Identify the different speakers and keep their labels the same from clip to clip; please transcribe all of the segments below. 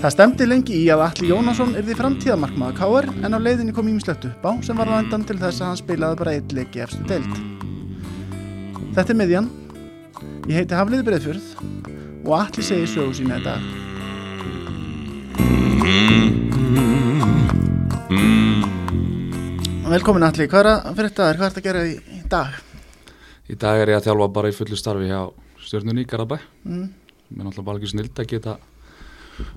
Speaker 1: Það stemdi lengi í að Alli Jónasson yrði framtíðamarkmaða K.R. en á leiðinni kom ímislegt upp á sem var á endan til þess að hann spilaði bara eitt leik í efstu deild. Þetta er miðjan. Ég heiti Hafliði Breiðfjörð og Alli segir sögu sína í Velkomin Alli, hvað er að fyrir þetta? Hvað er þetta að gera í, í dag?
Speaker 2: Í dag er ég að þjálfa bara í fullu starfi hjá stjórnunni í Garabæ.
Speaker 1: Mm.
Speaker 2: Mér er náttúrulega bara ekki snild að geta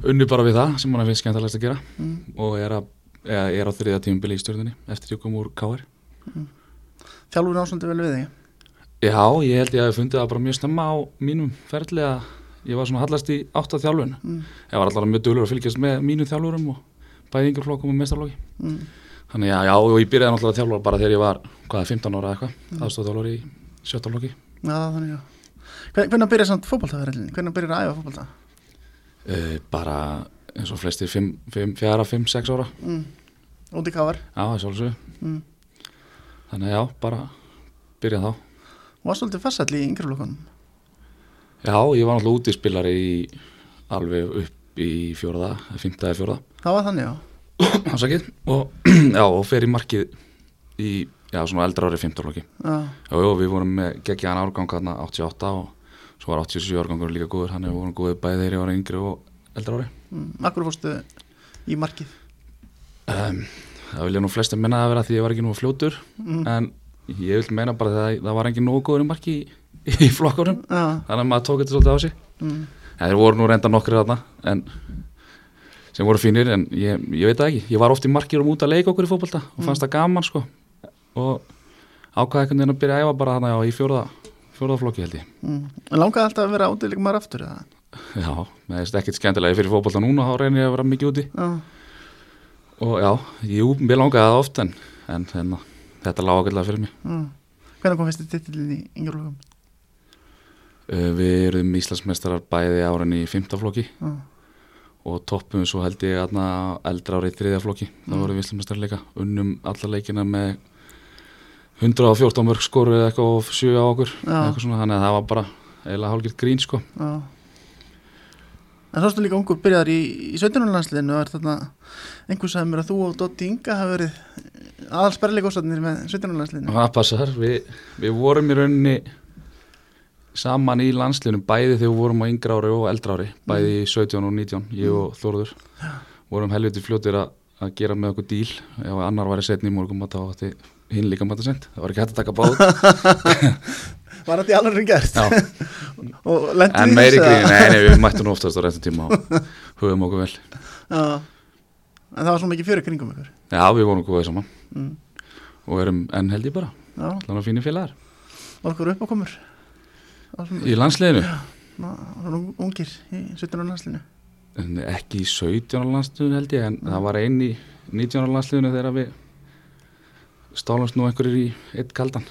Speaker 2: unni bara við það sem mann finnst skemmtilegast að gera
Speaker 1: Mm.
Speaker 2: og er, að, eða, er á þriða tímubili í stjórnunni eftir ég kom úr KR.
Speaker 1: Þjálfur ásandi vel við þig.
Speaker 2: Já, ég held ég að ég fundið það bara mjög snemma á mínum ferli að ég var svona hallast í átt af þjálfun.
Speaker 1: Mm.
Speaker 2: Ég var alltaf mjög dölur að fylgjast með mínum þjálfurum og bæði yngjurflokkum og mestarflokki. Þannig já, já, og ég byrjaði náttúrulega að þjálfa bara þegar ég var, hvað, 15 ára eitthvað,
Speaker 1: Mm.
Speaker 2: aðstofþjálfur í sjötta flokki.
Speaker 1: Já, þannig. Hvern, hvernig byrjar samt fótballtaferðin? Hvernig byrjar að æfa fótballta?
Speaker 2: Uh, bara eins og flestir 5, 4, 5, 6 ára
Speaker 1: Mm. Út í kávar.
Speaker 2: já, sjálfsög
Speaker 1: Mm.
Speaker 2: þannig já, bara byrja þá
Speaker 1: varst svolítið farsall í yngreflokkunum.
Speaker 2: já, ég var náttúrulega útispilari í, alveg upp í fjóraða, fymtaði fjóraða
Speaker 1: Það var þannig, já.
Speaker 2: Ásakið, og og fer í markið í, já, eldra ári 15 flokki
Speaker 1: Já,
Speaker 2: já, já, við vorum með geggjaðan árgang hérna 88 og svo var 87 árgangur líka góður, hann er vorum góðið bæði þegar ég var yngri og eldra ári
Speaker 1: mm. akkur fórstu í markið.
Speaker 2: um, það vilja nú flestir menna að vera því ég var ekki nú fljótur
Speaker 1: Mm.
Speaker 2: en ég vil meina bara að það var engin nógu góður í marki í, í flokkurum þannig að maður tók þetta svolítið á sig
Speaker 1: mm.
Speaker 2: en þeir voru nú reynda nokkri þarna en, sem voru fínir en ég, ég veit það ekki, ég var oft í markir um út að leika okkur í fótbolta og fannst það gaman sko. Og ákvaði einhvern veginn að byrja að æfa bara þarna já, í fjóraða, fjóraða flokki held ég.
Speaker 1: Mm. En langaði alltaf að vera útileik maður aftur, eða?
Speaker 2: já, það er ekkert skemmtilega fyrir fótbolta núna þá reynir ég að vera mikið úti.
Speaker 1: Já,
Speaker 2: og já, jú, mér langaði það oft en, en hérna, þetta lág ákveðlega fyrir mig.
Speaker 1: Mm. Hvernig kom fyrstu titillin í yngreflokkum?
Speaker 2: uh, við erum Íslandsmeistarar bæði
Speaker 1: Já,
Speaker 2: og toppum svo held ég aðna eldra árið í þriðja flokki þá
Speaker 1: Mm.
Speaker 2: vorum við Íslandsmeistarar leika unnum alla leikina með 114 mörg skoru eða eitthvað og 7 á okkur þannig að það var bara eiginlega hálfgjört grín sko
Speaker 1: já. En þá stu líka ungur byrjaðar í, í 17. landsliðinu og er þarna einhver sagði mér að þú og Dotti Inga hafa verið aðalsperleikostarnir með 17. landsliðinu.
Speaker 2: það passar, við, við vorum í rauninni saman í landsliðunum bæði þegar við vorum á yngra ári og eldra ári bæði í 17 og 19, ég og Þóruður vorum helviti fljótir að, að gera með okkur díl, ef annar var í setni í morgum þá átti hinn líka mæta sent. Það var ekki hægt að taka báð
Speaker 1: Var þetta í alveg ring gert?
Speaker 2: Já, en meiri grín, nei, við mættum oftast á réttum tíma og hugum okkur vel.
Speaker 1: Já, en það var svo mikið fyrir kringum ykkur.
Speaker 2: Já, við vorum góðið saman.
Speaker 1: Mm.
Speaker 2: og erum enn held ég bara, þannig að fínir félagar.
Speaker 1: Var okkur. Það var svona,
Speaker 2: Í
Speaker 1: svona ungir í 17. landsliðinu.
Speaker 2: en ekki í 17. landsliðinu held ég en það var einn í 19. landsliðinu þegar við stálumst nú einhverjir í eitt kaldan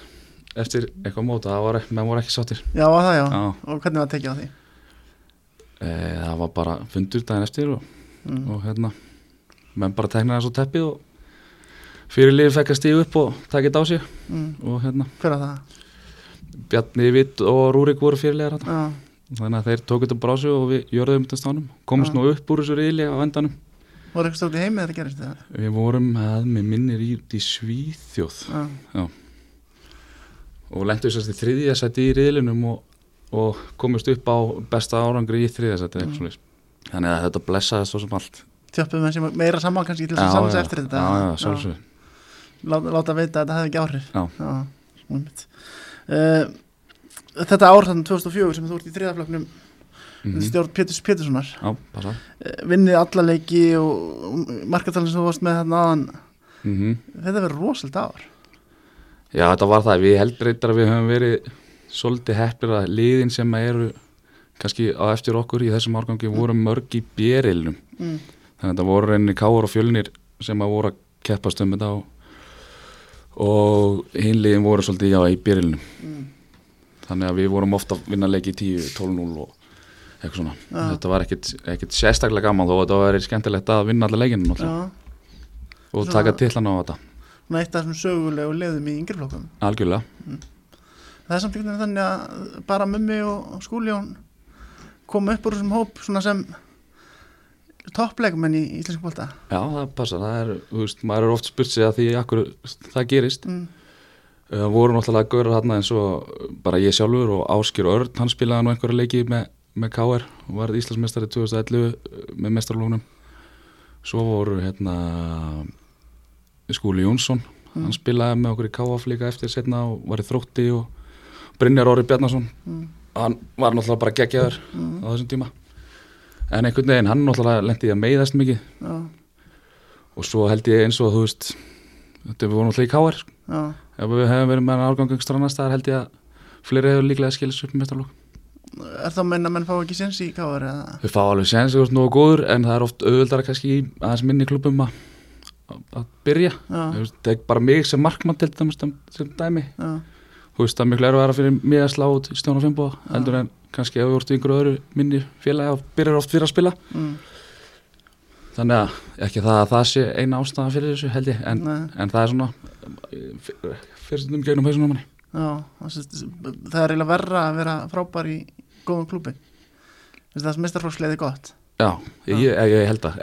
Speaker 2: eftir eitthvað móta, það var, voru ekki sáttir
Speaker 1: Já, var það já.
Speaker 2: Já,
Speaker 1: Og hvernig var tekið á því?
Speaker 2: e, það var bara fundur daginn eftir og,
Speaker 1: Mm.
Speaker 2: og hérna menn bara teknaði þessu teppið og fyrir liði fekk að stíða upp og taka þetta á sig
Speaker 1: Mm.
Speaker 2: og hérna
Speaker 1: Hver var það?
Speaker 2: Bjarni Vitt og Rúrik voru fyrirlegar
Speaker 1: Já,
Speaker 2: þannig að þeir tók þetta sig og við jörðum þetta stánum komast
Speaker 1: Já.
Speaker 2: nú upp úr þessu riðli á endanum.
Speaker 1: Voru eitthvað stótt í heimi þetta gerist það?
Speaker 2: við vorum að með minnir í, í Svíþjóð.
Speaker 1: Já,
Speaker 2: og lentum sérst í þriðja seti í riðlinum og, og komist upp á besta árangri í þriðja seti
Speaker 1: Mm.
Speaker 2: þannig að þetta blessaði svo sem allt.
Speaker 1: Tjöppum með sem meira saman kannski til þess að samsa eftir þetta.
Speaker 2: já, já, sjálfsög
Speaker 1: Láta, láta veita að þetta hefði ekki áhrif.
Speaker 2: Já.
Speaker 1: Já, þetta ár þannig 2004 sem þú ert í þriðafloknum
Speaker 2: mm
Speaker 1: stjórn Péturs Péturssonar.
Speaker 2: Já,
Speaker 1: uh, vinnið alla leiki og markatalinn sem þú varst með þarna aðan
Speaker 2: mm
Speaker 1: þetta verður rosalega ár.
Speaker 2: Já, þetta var það, við að við höfum verið svolítið heppir að liðin sem eru kannski á eftir okkur í þessum árgangi voru mörg í bjerilnum
Speaker 1: mm.
Speaker 2: þannig að þetta voru reyni káur og fjölnir sem að voru að keppast um þetta og, og hinliðin voru svolítið já í byrjunum.
Speaker 1: Mm.
Speaker 2: þannig að við vorum ofta að vinna leiki 10, 12-0 og eitthvað svona,
Speaker 1: Já.
Speaker 2: þetta var ekkit sérstaklega gaman þó að þetta var skemmtilegt að vinna alla leikinu náttúrulega. Og
Speaker 1: Svona-
Speaker 2: taka tillan á þetta.
Speaker 1: svona eitt af þessum sögulegu leiðum í yngri flokkum.
Speaker 2: Algjörlega,
Speaker 1: Það er samt einhvern veginn þannig að bara Mummi og Skúljón koma upp úr þessum hóp svona sem toppleikumenn í íslensku bólta
Speaker 2: já það passa það er, þú veist, maður er oft spurt sig að því akkur það gerist
Speaker 1: mm.
Speaker 2: Það voru náttúrulega gaurar þarna eins og bara ég sjálfur og Áskir Örn, hann spilaði nú einhverja leiki með, með KR og var Íslandsmeistari 2011 með mestarlóknum. Svo voru hérna Skúli Jónsson, hann spilaði með okkur í KF líka eftir setna og var í þrótti og Brynjar Óri Bjarnason,
Speaker 1: Mm.
Speaker 2: hann var náttúrulega bara geggjaður á þessum tíma. En einhvern veginn, hann náttúrulega lendi í að meiðast mikið.
Speaker 1: Já,
Speaker 2: og svo held ég eins og þú veist, þetta við vorum náttúrulega í
Speaker 1: já,
Speaker 2: Ef við hefum verið með hann árgangangstur annar staðar held ég að fleiri hefur líklega skilist upp með mestarlokk.
Speaker 1: er þá meina að menn fá ekki séns í eða?
Speaker 2: Við fá alveg séns, þú veist, nógu góður en það er oft auðvöldara kannski í aðeins minni klubum að, að byrja. Það er bara mig sem markmann til dæmis sem, dæmi.
Speaker 1: já,
Speaker 2: Þú veist, það er miklu erfara fyrir mig að slá út stjón og fimmboða heldur en kannski ef við vortum yngur öðru minni félagi og byrjar oft fyrir að spila.
Speaker 1: mm,
Speaker 2: Þannig að ekki það að það sé eina ástæða fyrir þessu held ég en, en það er svona fyrstum gegnum hausunum manni.
Speaker 1: já, það það er eiginlega verra að vera frábær í góðum klúbi það er mestarflóksleiði gott.
Speaker 2: Já, ég, ég, ég held að.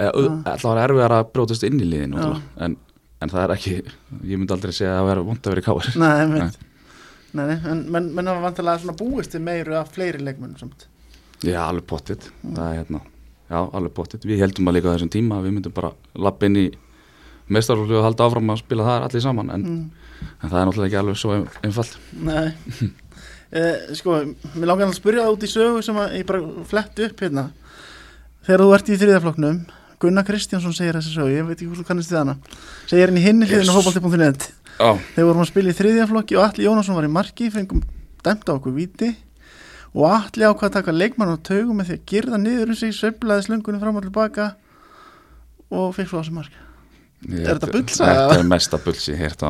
Speaker 2: Það var erfiðar að brjótast inn í liðin en, en það er ekki ég myndi aldrei segja að vera vond að vera í káir
Speaker 1: Nei, mynd Nei, nei, en menn, hafa vantilega svona búist til meiru af fleiri leikmennum samt.
Speaker 2: Já, alveg pottitt það er hérna, já, alveg pottitt við heldum að líka á þessum tíma að við myndum bara lappa inn í meistarfólki og halda áfram að spila það allir saman en,
Speaker 1: mm.
Speaker 2: en það er náttúrulega ekki alveg svo ein- einfalt.
Speaker 1: Nei. Eh, Sko, mér langar að spyrja það út í sögu sem ég bara fletti upp hérna. Þegar þú ert í þriðaflokknum Gunnar Kristjánsson segir þessi sögu, ég veit ekki hvort þú kannast við hana. Segir henni hinni hliðin á
Speaker 2: Yes.
Speaker 1: fótbolti.net
Speaker 2: Já,
Speaker 1: Þegar vorum að spila í þriðjaflokki og Alli Jónasson var í marki fengum dæmt á okkur víti. Og Alli ákvað að taka leikmann á taugum með því að girða niður um sig, sveiflaði slöngunni fram og tilbaka og fekk svo á sig mark.
Speaker 2: Ég,
Speaker 1: Er þetta bullsaga?
Speaker 2: Þetta er mesta bulls ég heyrt á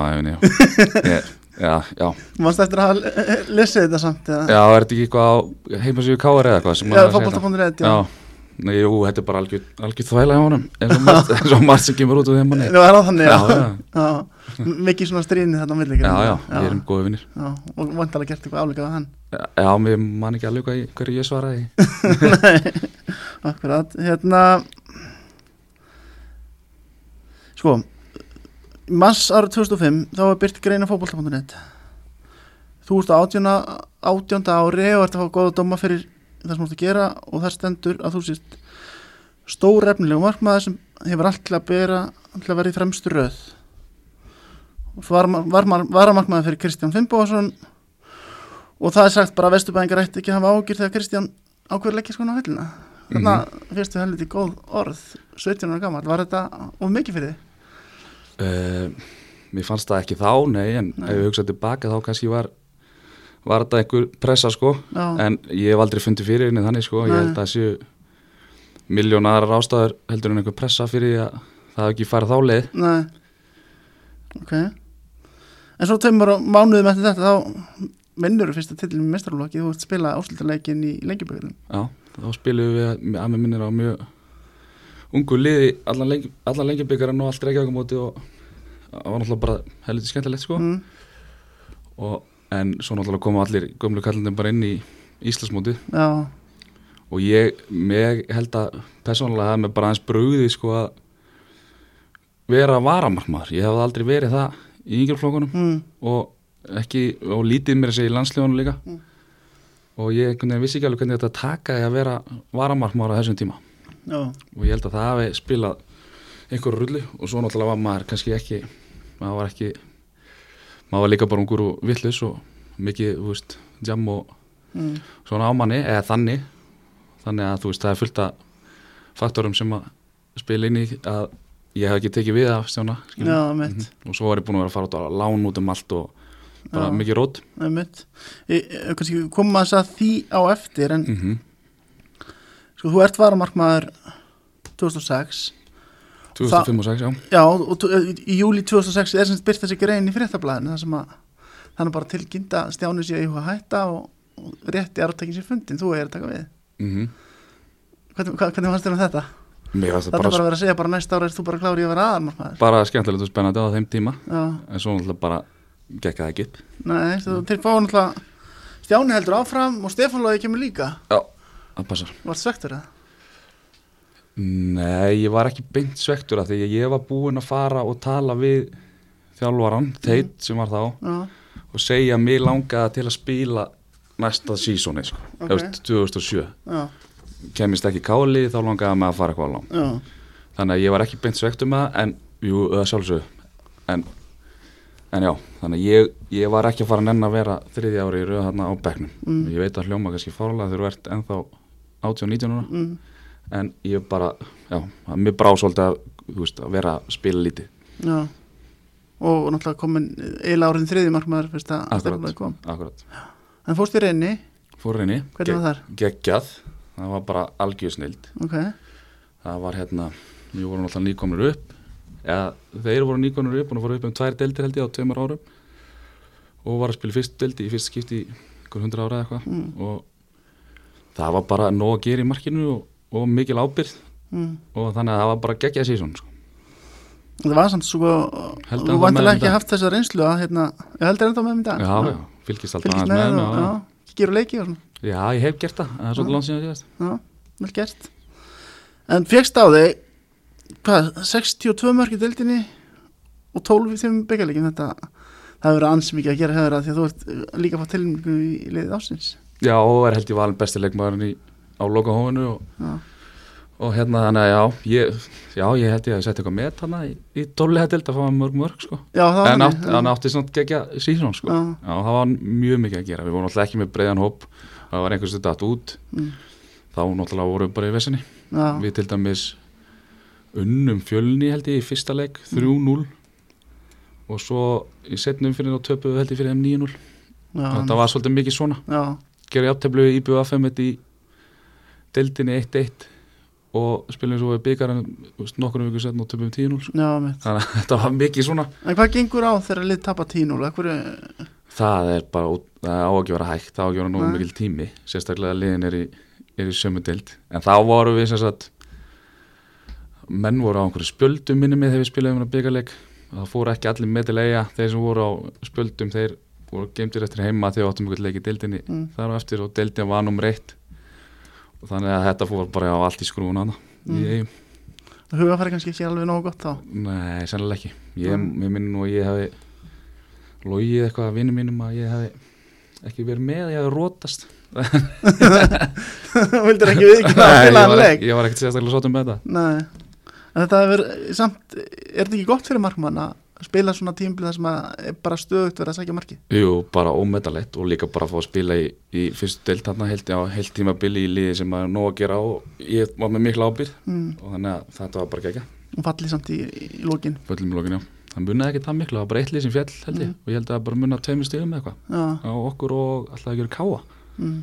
Speaker 2: já,
Speaker 1: Manst eftir að hafa lesið þetta samt eða?
Speaker 2: já, er þetta ekki eitthvað á heimasíðu káir eða eitthvað sem
Speaker 1: Já, fótbolta.net, já.
Speaker 2: Nei, jú, þetta er bara algjör, algjör þvæla hjá honum eins og margt sem kemur út úr þeim
Speaker 1: Nú er það þannig, já.
Speaker 2: Já,
Speaker 1: já. Mikið svona stríðni þarna á milli. ekki?
Speaker 2: Já, já, við erum góði vinnir
Speaker 1: og vantalega gert eitthvað álíka á hann.
Speaker 2: Já, mér man ekki alveg hverju ég svaraði
Speaker 1: Nei, akkurat. Hérna, sko, í mars árið 2005, þá var byrt greina fótbolta.net. Þú ert á átjónda ári og ert að fá góða dóma fyrir það sem þú ert að gera og það stendur að þú sést stór efnilegu markmaður sem hefur allt til að bera, til að vera í fremstu röð. Og svo var, var, var, var að markmaður fyrir Kristján Finnbóðarsson og það er sagt bara að Vesturbæðingar ætti ekki að hafa ágjur þegar Kristján ákveður leggja skona á hillina. Þannig að fyrstu helviti góð orð, 17 ára gammal, var þetta of mikið fyrir þig?
Speaker 2: uh, Mér fannst það ekki þá, nei en
Speaker 1: Nei.
Speaker 2: ef ég hugsaði tilbaka þá kannski var var þetta einhver pressa sko.
Speaker 1: Já,
Speaker 2: en ég hef aldrei fundið fyrir henni þannig sko, ég
Speaker 1: Nei.
Speaker 2: held að það séu miljónar ástæður heldur en einhver pressa fyrir að það hef ekki farið þá leið.
Speaker 1: Nei, ok. En svo tveimur mánuðum eftir þetta þá vinnur fyrsta tillin með mestarlokki, þú ert spila áslutaleikin í lengjuböðunum.
Speaker 2: Já, þá spilum við að mér minnir á mjög ungu liði allan, lengi, allan lengjabyggarinn og allt reykjavíkumóti og það var náttúrulega bara helviti skemmtilegt sko.
Speaker 1: Mm,
Speaker 2: og, en svo náttúrulega koma allir gömlu kallindin bara inn í Íslandsmóti
Speaker 1: já,
Speaker 2: og ég, ég held að persónulega það með bara aðeins brugði sko að vera varamarkmaður, ég hef aldrei verið það í yngjörflokkunum
Speaker 1: mm,
Speaker 2: og ekki, og lítið mér að segja í landsljónum líka.
Speaker 1: Mm.
Speaker 2: og ég vissi ekki alveg hvernig þetta taka að vera varamarkmaður á þessum tíma.
Speaker 1: Já,
Speaker 2: og ég held að það hafi spilað einhverju rullu. Og svo náttúrulega var maður kannski ekki maður var ekki maður var líka bara ungur og villus og mikið, þú veist, jam og
Speaker 1: mm,
Speaker 2: svona ámanni, eða þannig. Þannig að þú veist, það er fullt af faktorum sem að spila inn í að ég hef ekki tekið við af skilur.
Speaker 1: já, mitt,
Speaker 2: Mhm. og svo var ég búin að vera að fara út að lán út um allt og bara
Speaker 1: Já.
Speaker 2: mikið rót.
Speaker 1: Kannski koma að það því á eftir, en
Speaker 2: mm
Speaker 1: sko, þú ert varamarkmaður 2006
Speaker 2: 2005 og 6, já.
Speaker 1: Já, og í- í júli 2006 er semst byrt þessi grein í fréttablaðinu þar sem að þannig bara tilkynnt að Stjáni sé að hætta og, og rétti arftekin sér fundin, þú er að taka við.
Speaker 2: Mm
Speaker 1: hvernig, hvað- hvernig fannst þér um þetta?
Speaker 2: mér varst
Speaker 1: Þetta
Speaker 2: það
Speaker 1: er bara
Speaker 2: bara,
Speaker 1: að vera að segja bara næsta ára er þú bara klári að vera aðalmarkmaður.
Speaker 2: Bara skemmtilegt og spennandi á þeim tíma.
Speaker 1: Já,
Speaker 2: en svo náttúrulega bara gekk það ekki upp.
Speaker 1: Nei, þú til fáið náttúrulega Stjáni heldur áfram og Stefán Lóði kemur líka.
Speaker 2: Já, það passar.
Speaker 1: Vart svektur það?
Speaker 2: Nei, ég var ekki beint svektur að því að ég var búinn að fara og tala við þjálfaran, Teit sem var þá
Speaker 1: Já,
Speaker 2: og segja að mig langaði til að spila næsta sísóni sko,
Speaker 1: Ok.
Speaker 2: okay. 2007
Speaker 1: já,
Speaker 2: kemist ekki káli þá langaði mig að fara eitthvað lán
Speaker 1: já,
Speaker 2: þannig að ég var ekki beint svektur með það en jú, það sjálfsög en, en já, þannig að ég, ég var ekki að fara nenn að vera þriðja ári í rauð þarna á bekknum.
Speaker 1: Mm.
Speaker 2: ég veit að hljóma kannski fárlega þegar þú ert ennþá 18-19 ára.
Speaker 1: Mm,
Speaker 2: en ég bara, já, mér brá svolítið að, veist, að vera að spila lítið.
Speaker 1: Já. Og náttúrulega komin eila árin þriði markmaður fyrst að
Speaker 2: akkurat,
Speaker 1: kom.
Speaker 2: akkurat.
Speaker 1: En fórst í reyni,
Speaker 2: fór
Speaker 1: þar?
Speaker 2: geggjað. Það var bara algjörsnild
Speaker 1: Ok,
Speaker 2: það var hérna, við vorum alltaf nýkomnir upp. Eða þeir voru nýkomnir upp og fóru upp um tvær deildir held ég á tveimur árum. Og var að spila fyrst deildi í fyrst skipti í einhver hundra ára eða eitthvað.
Speaker 1: Mm.
Speaker 2: og það var bara nóg að gera í markinu og, og mikil ábyrð
Speaker 1: mm.
Speaker 2: og þannig að það var bara geggjað sísón sko.
Speaker 1: Það var samt svo
Speaker 2: Held
Speaker 1: Þú vantilega ekki haft þessa reynslu að hérna, ég heldur ennþá með þeim í dag.
Speaker 2: Já, já, fylgist alltaf
Speaker 1: Fylgist með
Speaker 2: með
Speaker 1: já, kíkir á leiki og svona.
Speaker 2: Já, ég hef gert það, það er svolítið langt síðan síðast.
Speaker 1: Já, vel gert. En fegst á þig hvað, 62 mörg í deildinni og 12 í þeim byggjarleikin þetta, það hefur verið ansi mikið að gera hefur að því að þú ert líka fátt tilmyngu í liðið ásins
Speaker 2: já, og er held ég valin besti leikmaðurinn í, á lokahófinu og,
Speaker 1: Já,
Speaker 2: og hérna þannig að já, ég, já, ég held ég að setja eitthvað met hana í, í dóliða deild að fá mörg mörg sko.
Speaker 1: já það
Speaker 2: en átt, hann átti svona gegja síðan sko.
Speaker 1: Já.
Speaker 2: það var mjög mikið að gera. Við vorum alltaf ekki með breiðan hóp. Það var einhvers þetta út.
Speaker 1: Mm.
Speaker 2: þá náttúrulega vorum við bara í vesinni. Við til dæmis unnum fjölni held ég í fyrsta leik 3-0 og svo í setnum fyrir þá töpuðu held ég fyrir þeim 9-0
Speaker 1: já,
Speaker 2: þetta var svolítið mikið svona.
Speaker 1: Já,
Speaker 2: gera játtöflu í IBUFM í deildinni 1-1 og spilum svo við byggarinn nokkur vikur setn og töpum 10-0 sko. þannig að þetta var mikið svona.
Speaker 1: En hvað gengur á þegar lið tapa 10-0? Akkur,
Speaker 2: það er bara, á að vera hægt á að vera nógu mikil tími sérstaklega að liðin er í, í sömu deild. En þá voru við sem sagt menn voru á einhverju spjöldum minni með þegar við spilaðum að byggarleik það fóru ekki allir með til eiga. Þeir sem voru á spjöldum þeir voru geimtir eftir heima þegar við áttum einhvern leik í deildinni
Speaker 1: Mm.
Speaker 2: þar á eftir og deildin var nummer eitt. og þannig að þetta fór bara á allt í skrúun hana
Speaker 1: Mm. hugafæri kannski ekki alveg nógu gott þá?
Speaker 2: Nei, sennilega ekki. Ég,
Speaker 1: Mm.
Speaker 2: ég minn að ég hefði logið eitthvað að vinnum mínum að ég hefði ekki verið með, ég hefði rótast
Speaker 1: Þú vildir ekki við ekki að spila hann leik
Speaker 2: ég var ekkert sérstaklega sáttum með þetta.
Speaker 1: Nei, en þetta hefur samt, er þetta ekki gott fyrir markmann að spila svona tímbil þar sem að er bara stöðugt verið að sækja marki
Speaker 2: Jú, bara ómetalegt og líka bara að fá að spila í, í fyrstu deilt þarna heilt, á heilt tímabili í liði sem að nóg að gera og ég var með mikla ábyrð
Speaker 1: mm.
Speaker 2: og þannig að þetta var bara gegja
Speaker 1: og fallið samt í, í lókin
Speaker 2: Föllum í lokinu, já. Það munnaði ekki það miklu, það var bara eitt lið sem fjall held ég.
Speaker 1: Mm.
Speaker 2: og ég held að það bara munnaði tveimur stigum eða eitthvað. Á okkur og alltaf að gera káa
Speaker 1: mm.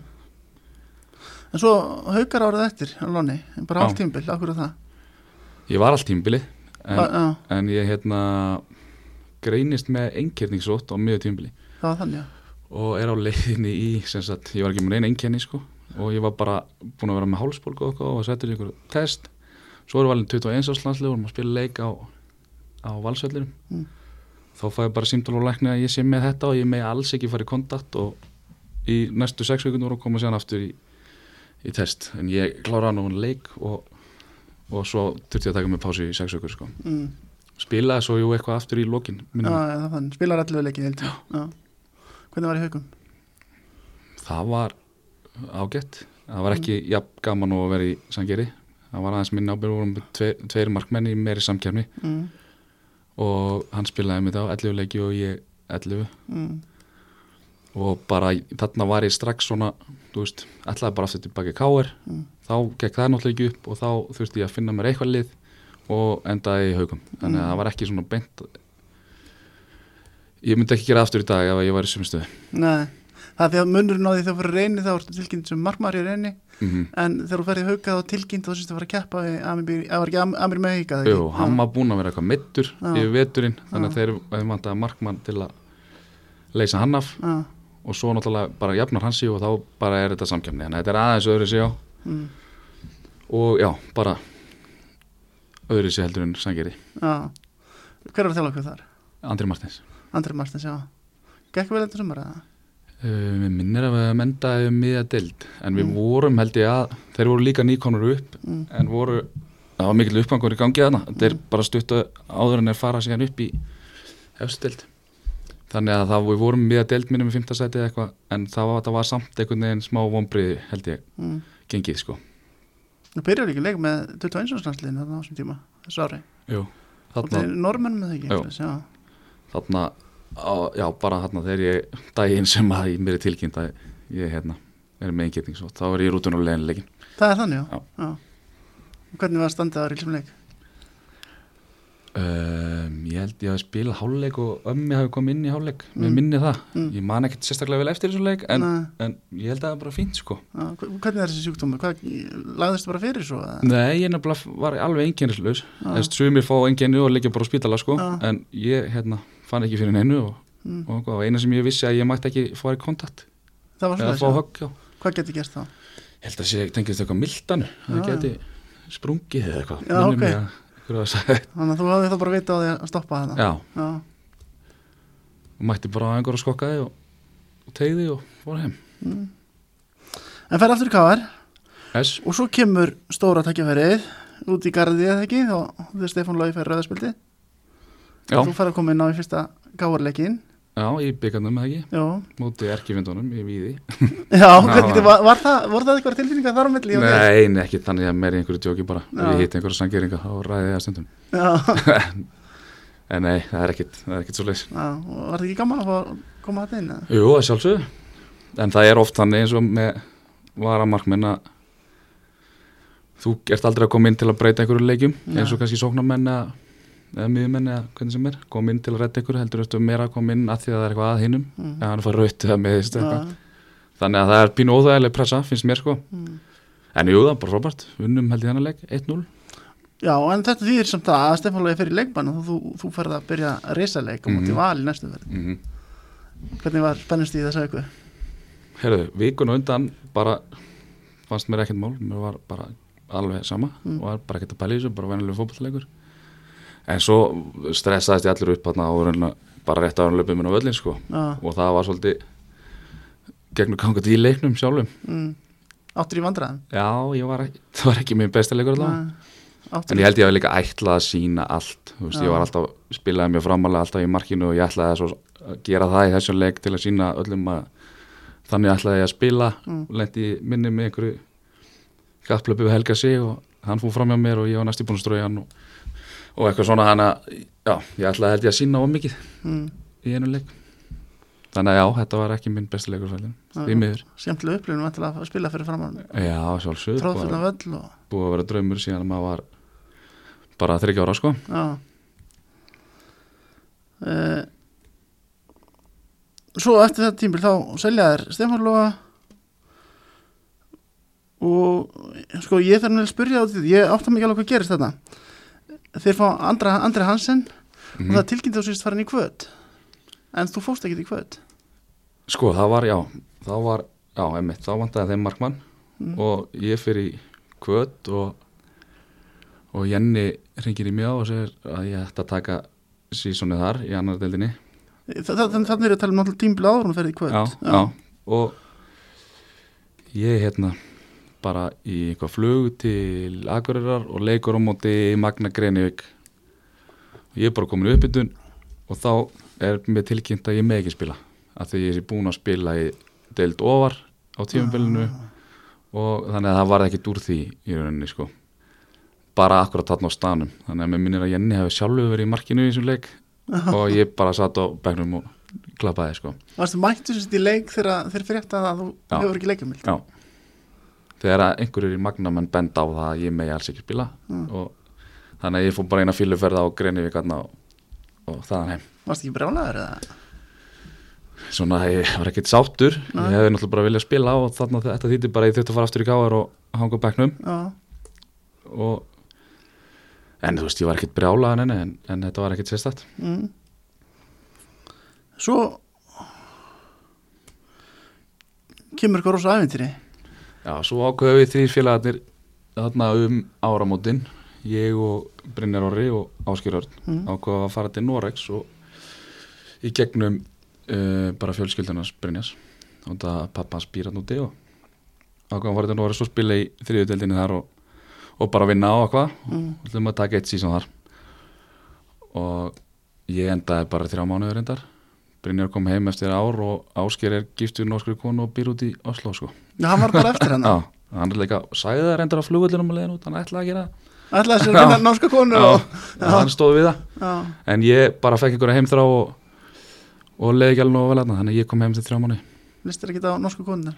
Speaker 1: En svo haukar árið eftir á lóni, bara hálf tímbil, akkur er það?
Speaker 2: Ég var allt tímabili en, en ég hérna greinist með einkerningssótt á miður
Speaker 1: já.
Speaker 2: Og er á leiðinni í sagt, ég var ekki með neina einkenni sko. Og ég var bara búin að vera með hálsbólgu og og var settur í einhver test. Svo erum valin 21 áslanslega og að spila leik á, á valsöllinum
Speaker 1: Mm.
Speaker 2: þá fæ ég bara símtál og lækni að ég sé með þetta og ég með alls ekki fara í kontakt og í næstu sex vikundum voru að koma sér aftur í, í test. En ég kláraði nú leik og, og svo þurfti ég að taka mig pási í sex vikur sko.
Speaker 1: Mm.
Speaker 2: Spilaði svo jú eitthvað aftur í lokin
Speaker 1: spilar allir leikið. Hvernig var í haukum?
Speaker 2: það var ágætt. Það var ekki jafn gaman að vera í Sangeri. Það var aðeins minn ábyrg vorum tve, tveir markmenn í meiri samkjafni
Speaker 1: Mm.
Speaker 2: og hann spilaði mig þá 11 leiki og ég 11
Speaker 1: Mm.
Speaker 2: og bara þarna var ég strax svona veist, ætlaði bara aftur tilbaki í Káir
Speaker 1: Mm.
Speaker 2: þá gekk það náttúrulega ekki upp og þá þurfti ég að finna mér eitthvað lið og endaði í haugum. Þannig að
Speaker 1: Mm.
Speaker 2: það var ekki svona beint ég myndi ekki gera aftur í dag ef ég var í sumistuði
Speaker 1: Nei, það er því að munurinn á því þegar þú fyrir reyni þá ertu tilkynnt sem markmaður í reyni
Speaker 2: mm -hmm.
Speaker 1: en þegar þú ferði hauka þá tilkynnt þá syns þú að fara að keppa eða var ekki Am- Amir með híka
Speaker 2: Jú, hann var búinn að vera eitthvað mittur yfir veturinn, þannig að þeir hefði vantaði markmann til að leysa hann af.
Speaker 1: Já,
Speaker 2: og svo náttúrulega bara jafnar hans í og þá bara er þetta samkjöfni, þannig að þetta er aðeins öðru á
Speaker 1: mm,
Speaker 2: og já, bara öðru sér heldur en sangeri
Speaker 1: Já, hver er að þjálfa okkur þar?
Speaker 2: Andri Martins
Speaker 1: Andri Martins, já Gekk vel þetta sumar eða?
Speaker 2: uh, Við minnir að við mendaði um miða dild en við
Speaker 1: Mm.
Speaker 2: vorum held ég að þeir voru líka nýkonur upp
Speaker 1: Mm.
Speaker 2: en voru, það var mikill uppgangur í gangi þarna þeir
Speaker 1: Mm.
Speaker 2: bara stuttu áður en þeir fara síðan upp í hefstu dild þannig að það við vorum miða dild minnum í fimmtasæti eða eitthvað en það var, það var samt einhvern veginn smá vonbriði held ég
Speaker 1: Mm.
Speaker 2: gengið sko
Speaker 1: Þú byrjar ekki leik með 21. landsliðinu þarna á þessum tíma, þessu ári
Speaker 2: Jú. Þarna,
Speaker 1: normenn með ekki
Speaker 2: Jú. þarna á, já, bara þarna þegar ég daginn sem að ég mér er tilkynnt að ég hérna, er með eingetning þá er ég í rútun og leiðinleikin
Speaker 1: það er þannig, já,
Speaker 2: Já.
Speaker 1: Hvernig var standið að ríkjum leik?
Speaker 2: Um, ég held ég hafi spilað háluleik og ömmi hafi komið inn í háluleik
Speaker 1: Mm.
Speaker 2: minni það,
Speaker 1: Mm.
Speaker 2: ég man ekkert sérstaklega vel eftir þessum leik en, en ég held að það var bara fínt sko
Speaker 1: hver- Hvernig er þessi sjúkdómur? Hvað, lagðist bara fyrir svo?
Speaker 2: Nei, ég var alveg. Þess sumir fá einkenni og liggja bara á spítala sko
Speaker 1: Já.
Speaker 2: en ég hérna fann ekki fyrir neinu og,
Speaker 1: Mm.
Speaker 2: og, og eina sem ég vissi að ég mætti ekki fara í kontakt
Speaker 1: Það
Speaker 2: fá
Speaker 1: Hvað getur gerst þá?
Speaker 2: Ég held að sé, tengist eitthvað mildanu það geti sprungið eða eitthvað Að
Speaker 1: Þannig að þú hafði þá bara vita á því að stoppa þetta
Speaker 2: Já,
Speaker 1: Já.
Speaker 2: mætti bara á einhverju skokkaði og, og tegði og fór heim.
Speaker 1: Mm. En fer aftur í KR
Speaker 2: S,
Speaker 1: og svo kemur stóra takkjafærið út í garði eða ekki? Þá þegar Stefán Lói fær rauðaspildi
Speaker 2: já,
Speaker 1: þú fær að koma inn á í fyrsta gáarleikin
Speaker 2: já, í byggandum með ekki?
Speaker 1: Já,
Speaker 2: móti erkifindunum í víði.
Speaker 1: Já hvernig, var, var það, voru það eitthvað tilfinningar þar á milli?
Speaker 2: Nei, nei, ekki þannig að meiri einhverju djóki bara.
Speaker 1: Já.
Speaker 2: ég hitt einhverju sangeringa þá ræði ég að stundum.
Speaker 1: Já,
Speaker 2: en nei, það er ekkit, það er ekkit svo leys
Speaker 1: já, og var það ekki gaman að að koma þetta inn? eða?
Speaker 2: Jú, að sjálfsögðu. En það er oft þannig eins og með varamarkmenn að þú ert aldrei að koma inn til að breyta einhverju leikjum eins og kannski sóknarmenn eða, eða miðjumenn eða hvernig sem er koma inn til að redda einhverju heldur eftir meira að koma inn að því að það er eitthvað að hinum
Speaker 1: Mm.
Speaker 2: eða hann fara raut eða með eitthvað þannig að það er pínu óþægileg pressa finnst mér sko
Speaker 1: mm.
Speaker 2: en jú það er bara frábært unnum held ég þennan leik 1-0
Speaker 1: Já, en þetta þýðir samt að Stefán Lói fer í leikbann og þú, þú ferð að byrja að reysa leik og múti
Speaker 2: Mhm.
Speaker 1: val í næstu verð
Speaker 2: mm -hmm.
Speaker 1: Hvernig var spennust í þessa viku?
Speaker 2: Herðu, vikun og undan bara fannst mér ekkert mál, mér var bara alveg sama
Speaker 1: Mm.
Speaker 2: og var bara ekkert að pæla í þessu, bara venjulega fótballleikur en svo stressaðist ég allir upp hérna en að bara rétt áður en löpum minn á völlin sko.
Speaker 1: Já,
Speaker 2: og það var svolítið gegnum gangað í leiknum sjálfum.
Speaker 1: Mm. Áttur í vandræðum?
Speaker 2: já, ég var ekki, það var ekki minn besta leikur allavega. En ég held ég að líka ætlað að sína allt veist, ég var alltaf, spilaði mér framalega alltaf í markinu og ég ætlaði að, gera það í þessum leik til að sína öllum að þannig ætlaði ég að spila.
Speaker 1: Mm.
Speaker 2: og lendi minni með einhverju við Helga sig og hann fór fram hjá mér og ég var næst í búin að strója hann og, og eitthvað svona hann að já, ég ætlaði held ég að sína of mikið
Speaker 1: mm.
Speaker 2: í einu leik. Þannig að já, þetta var ekki minn besti leikur því miður.
Speaker 1: upplifun vantilega að spila fyrir framann
Speaker 2: já, sjálfsögur,
Speaker 1: Tróðfullna
Speaker 2: búið,
Speaker 1: völl og
Speaker 2: búið að vera draumur síðan að maður var bara þryggja ára sko.
Speaker 1: Já. Uh, Svo eftir þetta tímbil þá selja þær Stefán Lóa og sko ég þarf að spyrja á því ég átta mikið alveg hvað gerist þetta þeir fá Andra, Andri Hansen
Speaker 2: Mhm.
Speaker 1: og það tilkynnti þú sýst farin í kvöt en þú fóst ekki í kvöt
Speaker 2: Sko, það var, já, það var, já, einmitt, þá vantaði þeim markmann
Speaker 1: Mm.
Speaker 2: og ég fyrir í kvöt og, og Jenny ringir í mjá og segir að ég ætti að taka sísonið þar í annar deildinni.
Speaker 1: þannig er að tala um náttúrulega tímbil áður hún ferði í kvöt
Speaker 2: Já, já, og ég hérna bara í eitthvað flug til Akureyrar og leikur á móti Magna Greinivik og ég er bara komin upp yttun og þá er mér tilkynnt að ég með ekki spila af því ég er búin að spila í deild ofar á tímabilinu og þannig að það var ekkert úr því í rauninni sko. Bara akkurat þarna á stanum þannig að mér minnir að Jenny hefði sjálfu verið í markinu í þessum leik og ég bara satt á bekknum og klappaði sko.
Speaker 1: Varstu mættu sérst í leik þegar þeir frétta að þú
Speaker 2: Já.
Speaker 1: hefur ekki leikjumild
Speaker 2: Já Þegar einhverjur í magnamenn benda á það að ég megi alls ekki spila
Speaker 1: Mm.
Speaker 2: og þannig að ég fór bara eina fíluferða á Greinivík og, og þaðan heim
Speaker 1: Varstu ekki brjálæður eða?
Speaker 2: Svona ég var ekkert sáttur
Speaker 1: Nei.
Speaker 2: ég hefði náttúrulega bara viljað spila og þarna þetta þýtti bara ég þurfti að fara aftur í gáðar og hanga
Speaker 1: Já,
Speaker 2: og en þú veist ég var ekkert brjálaðan enni en, en þetta var ekkert sérstætt
Speaker 1: mm. Svo kemur eitthvað rosa æfintýri
Speaker 2: Já, svo ákveðu við þrýr félagarnir þarna um áramótin ég og Brynjar Orri og Örn
Speaker 1: Mm.
Speaker 2: ákvaða að fara til Norex og í gegnum uh, bara fjölskyldunars Brynjas og það pappa hans býr hann úti og ákvaða að fara til Norex og spila í þriðudeldinni þar og, og bara vinna á eitthvað
Speaker 1: Mm.
Speaker 2: og ætlum að taka eitt sísón þar og ég endaði bara þrjá mánuður reyndar Brynjar kom heim eftir ár og Ásker er giftur norskri konu og býr út í Oslo sko.
Speaker 1: Já, hann var bara eftir hennar.
Speaker 2: Já, hann er líka, sagði það reyndar á flugvöldunum að leiðin út, hann ætlaði að gera það.
Speaker 1: Ætlaði sér að finna norska konu
Speaker 2: Já,
Speaker 1: og,
Speaker 2: já. hann stóð við það.
Speaker 1: Já,
Speaker 2: en ég bara fekk einhverja heimþrá og, og leiði ekki alveg nógu vel aðna þannig að ég kom heim til þrjá mánu
Speaker 1: listir ekki á norsku konunar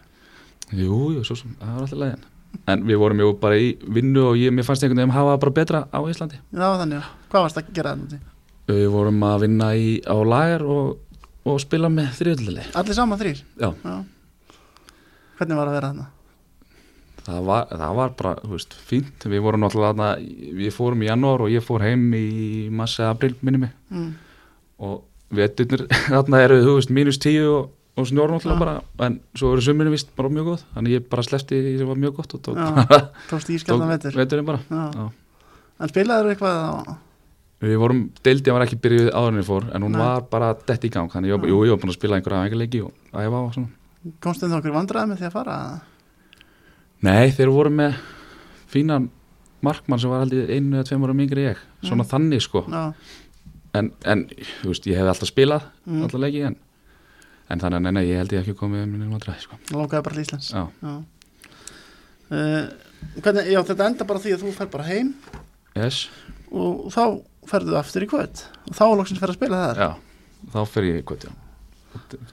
Speaker 2: Jú, jú, svo sem, það var alltaf leiðin en við vorum jú bara í vinnu og ég, mér fannst einhvern veginn hafa það bara betra á Íslandi.
Speaker 1: Já, það þannig, já. hvað varst að gera þannig?
Speaker 2: Við vorum að vinna í, á lagar og, og spila með þriðlili
Speaker 1: Allir saman þrýr?
Speaker 2: Já.
Speaker 1: Hvernig var að vera þarna?
Speaker 2: það var, það var bara, þú veist, fínt við vorum náttúrulega þarna, við fórum í janúar og ég fór heim í massi april minni mig
Speaker 1: Mm.
Speaker 2: og veturnir þarna eru, þú veist, mínus tíu og, og snjór náttúrulega
Speaker 1: Já.
Speaker 2: bara en svo eru sömurinn vist bara mjög góð þannig ég bara slefti því sem var mjög gott og tók,
Speaker 1: Já, tókst ískjöldan vetur
Speaker 2: veturinn bara
Speaker 1: Já.
Speaker 2: Já.
Speaker 1: En spilaður eitthvað á
Speaker 2: Við vorum, deildið var ekki byrjuð áður en ég fór en hún
Speaker 1: Nei.
Speaker 2: var bara dett í gang. Þannig ég, jú, ég var búin að spila einhverja ægleiki og æfa og svona.
Speaker 1: Komstu þið okkur vandræði með því að fara?
Speaker 2: Nei, þeir voru með fínan markmann sem var aldrei einu eða tveim ára mingri ég. Svona
Speaker 1: Mm.
Speaker 2: þannig sko. En, en þú veist, ég hef alltaf spilað
Speaker 1: mm.
Speaker 2: alltaf leiki en, en þannig að nei, nei, ég held ég ekki komið með minnum vandræði sko.
Speaker 1: Lókaði bara til Íslands.
Speaker 2: Já,
Speaker 1: Já. Uh, hvernig, já, þetta enda bara því að þú fer bara heim.
Speaker 2: Yes,
Speaker 1: og þá ferðu aftur í kvöld. Og þá loksins fer að spila þar.
Speaker 2: Já þá fer ég í kvöld,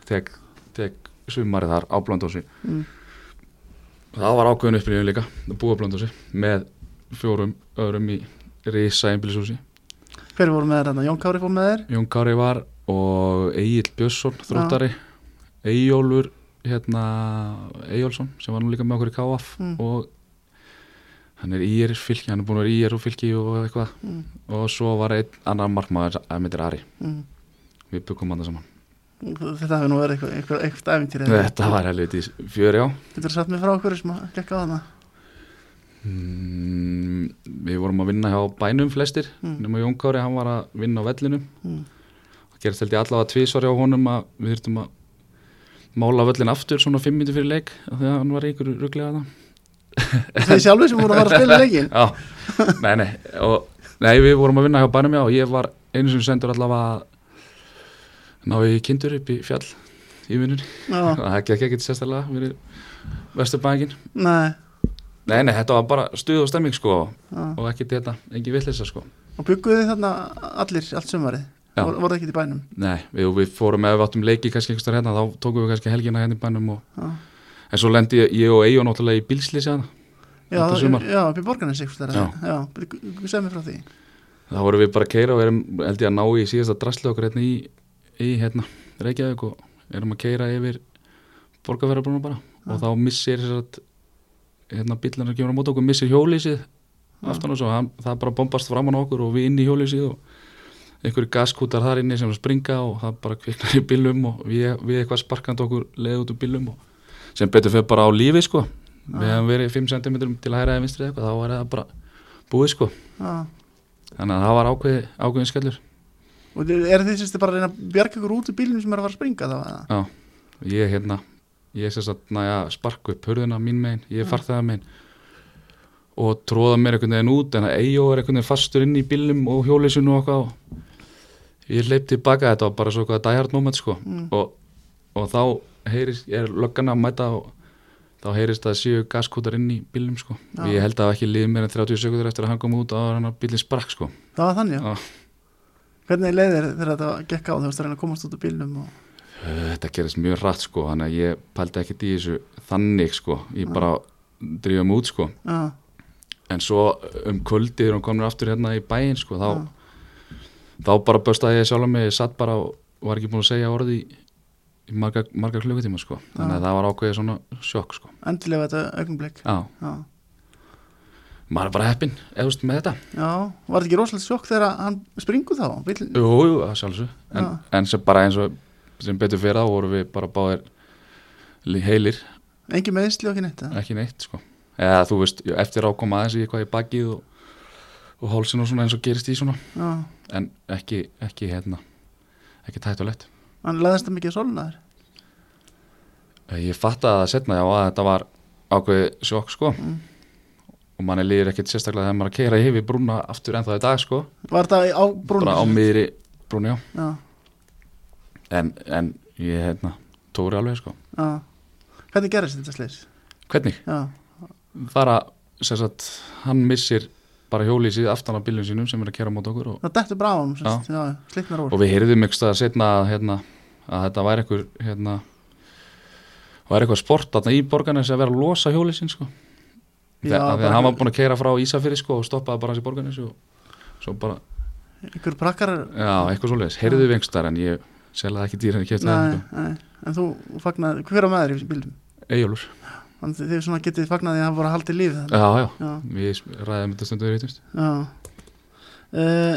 Speaker 2: tek, tek sumarið þar á blöndósi
Speaker 1: mm.
Speaker 2: það var ákveðin upplýðin líka að búa blöndósi með fjórum öðrum í Rísa einbílisúsi
Speaker 1: Hver voru með þarna? Jón Kári fór með þér
Speaker 2: Jón Kári var og Egil Björnsson þróttari, Eyjólfur hérna Eyjólfsson sem var nú líka með okkur í KF
Speaker 1: Mm.
Speaker 2: og hann er ír fylki, hann er búin að vera ír og fylki og eitthvað.
Speaker 1: Mm.
Speaker 2: og svo var einn annar markmaður að myndir Ari,
Speaker 1: Mm.
Speaker 2: við byggum hann það saman.
Speaker 1: Þetta hefur nú verið eitthvað, eitthvað, eitthvað æfintýri
Speaker 2: þetta var helviti fjöri á
Speaker 1: Getur þú satt mér frá okkur sem að gekka á þarna
Speaker 2: mm, við vorum að vinna hjá bænum flestir
Speaker 1: Mm.
Speaker 2: nema Jón Kári, hann var að vinna á vellinum. Gerist held ég allavega tvísvar hjá honum að við þurftum að mála völlin aftur svona fimm minnir fyrir leik að hann var í ykkur rugglega það
Speaker 1: Þið sjálfur sem voru að fara að spila leikin
Speaker 2: Já, nei, nei, og, nei, við vorum að vinna hjá bænum já og ég var einu sem sendur allavega ná í kindur upp í fjall í og það gekk ekkert sérstaklega fyrir vesturbækin
Speaker 1: nei.
Speaker 2: Nei, nei, þetta var bara stuð og stemming sko
Speaker 1: já.
Speaker 2: og ekki þetta, engin villisa sko.
Speaker 1: Og bygguðu þarna allir allt sumarið?
Speaker 2: Já.
Speaker 1: Vor, Voru það ekki í bænum?
Speaker 2: Nei, við, við fórum ef við áttum leiki kannski einhvers staðar hérna, þá tókum við kannski helgina hérna í bænum og,
Speaker 1: Já,
Speaker 2: en svo lendi ég, og Eyjó náttúrulega í bílslýsi hana
Speaker 1: já, já upp í
Speaker 2: Já.
Speaker 1: Já, segð mér frá því.
Speaker 2: Þá vorum við bara að keira og erum held ég að ná í síðasta drasli okkur hérna í, í hérna, Reykjavík og erum að keira yfir borgarferðarbrunum bara. Og þá missir hérna bílarnar kemur á mót okkur missir hjólísið aftan og svo hann, það bara bombast framan á okkur og við inn í hjólísið og einhverju gaskútar þar inni sem springa og það bara kviknar í bílum og við, við eitthvað sparkandi okkur leið út úr bílum og sem betur fyrir bara á lífi sko. Við hefum verið 5 cm til að hæra eða vinstri eða eitthvað þá var það bara búið sko.
Speaker 1: Já.
Speaker 2: Þannig að það var ákveði, ákveðin skellur.
Speaker 1: Og er þið sérstu bara að reyna að bjarga ykkur út í bílum sem er að fara að springa þá?
Speaker 2: Já, ég hérna ég sérst að næja sparku upp hörðuna mín megin, ég
Speaker 1: Já.
Speaker 2: farþaða megin og tróða mér einhvern veginn út en að Eyjó er einhvern veginn fastur inn í bílum og hjólísinu og eitthvað. Og ég leip tilbaka þetta var bara svo eitthvað hard moment sko.
Speaker 1: Mm.
Speaker 2: og, og þá heyrist, er löggan að mæta og þá heyrist að séu gaskútar inn í bílum sko. Og ég held að ekki liðið mér en 30 sekundur eftir að hann kom út og hann að bílinn sprakk sko.
Speaker 1: Það var þannig, já.
Speaker 2: Já.
Speaker 1: Hvernig leiðir þegar þetta gekk á þú veist að reyna að komast út úr bílnum og...
Speaker 2: Þetta gerist mjög rætt sko þannig að ég pældi ekkert í þessu þannig sko. Ég bara drífa mig út sko.
Speaker 1: Já,
Speaker 2: en svo um kvöldi þegar hún komur aftur hérna í bæinn sko þá, þá bara böstaði ég sjálf mig ég satt bara og var ekki búin að segja orði í, í marga, marga klukkutíma sko. Þannig að það var ákveðið svona sjokk sko.
Speaker 1: Endilega þetta augnblik.
Speaker 2: já,
Speaker 1: Já,
Speaker 2: maður bara þú veist með þetta.
Speaker 1: Já, var þetta ekki rosalega sjokk þegar hann springur þá? Bílinn?
Speaker 2: jú, jú, það sjálfsög en, en sem bara eins og sem betur fyrir þá voru við bara báðir li- heilir,
Speaker 1: Engi meðsli og ekki neitt?
Speaker 2: ekki neitt sko. Eða þú veist, eftir ákoma aðeins í eitthvað í bakið og, og hálsin og svona eins og gerist í svona.
Speaker 1: Já,
Speaker 2: en ekki, ekki hérna ekki tættulegt
Speaker 1: hann leðist það mikið að solna þér
Speaker 2: ég fattaði það setna já að þetta var ákveði sjokk sko.
Speaker 1: Mm.
Speaker 2: og manni líður ekkert sérstaklega þegar maður er að keira yfir brúna aftur ennþá í dag sko.
Speaker 1: Var þetta á brúnum
Speaker 2: bara á miðri brúni já.
Speaker 1: Já,
Speaker 2: en, en ég hérna tóri alveg sko.
Speaker 1: Já. hvernig gerist þetta slis
Speaker 2: hvernig?
Speaker 1: já,
Speaker 2: bara sem sagt hann missir bara hjólið síð aftan af bílum sínum sem er að kera mót okkur og,
Speaker 1: það á
Speaker 2: og við heyrðum ykkur stað setna að, hérna, að þetta væri einhver hérna væri eitthvað sport þarna í borgarnes að vera að losa hjólið sín sko. Þegar
Speaker 1: bara
Speaker 2: hann var
Speaker 1: einhver-
Speaker 2: búin að keira frá Ísafyrir sko og stoppaði bara hans í borgarnes og svo bara,
Speaker 1: ykkur prakkar?
Speaker 2: Já, eitthvað svoleiðis. Heyrðu einhver en ég selði ekki dýr en ég kefti það sko.
Speaker 1: en þú fagnaði hver á með þér í bílum
Speaker 2: Eyjólfur,
Speaker 1: þannig að þið svona getið fagnaði að það voru að halda í líf þannig.
Speaker 2: já, já,
Speaker 1: já,
Speaker 2: við ræðum þetta stundu við reytumst
Speaker 1: já. Uh,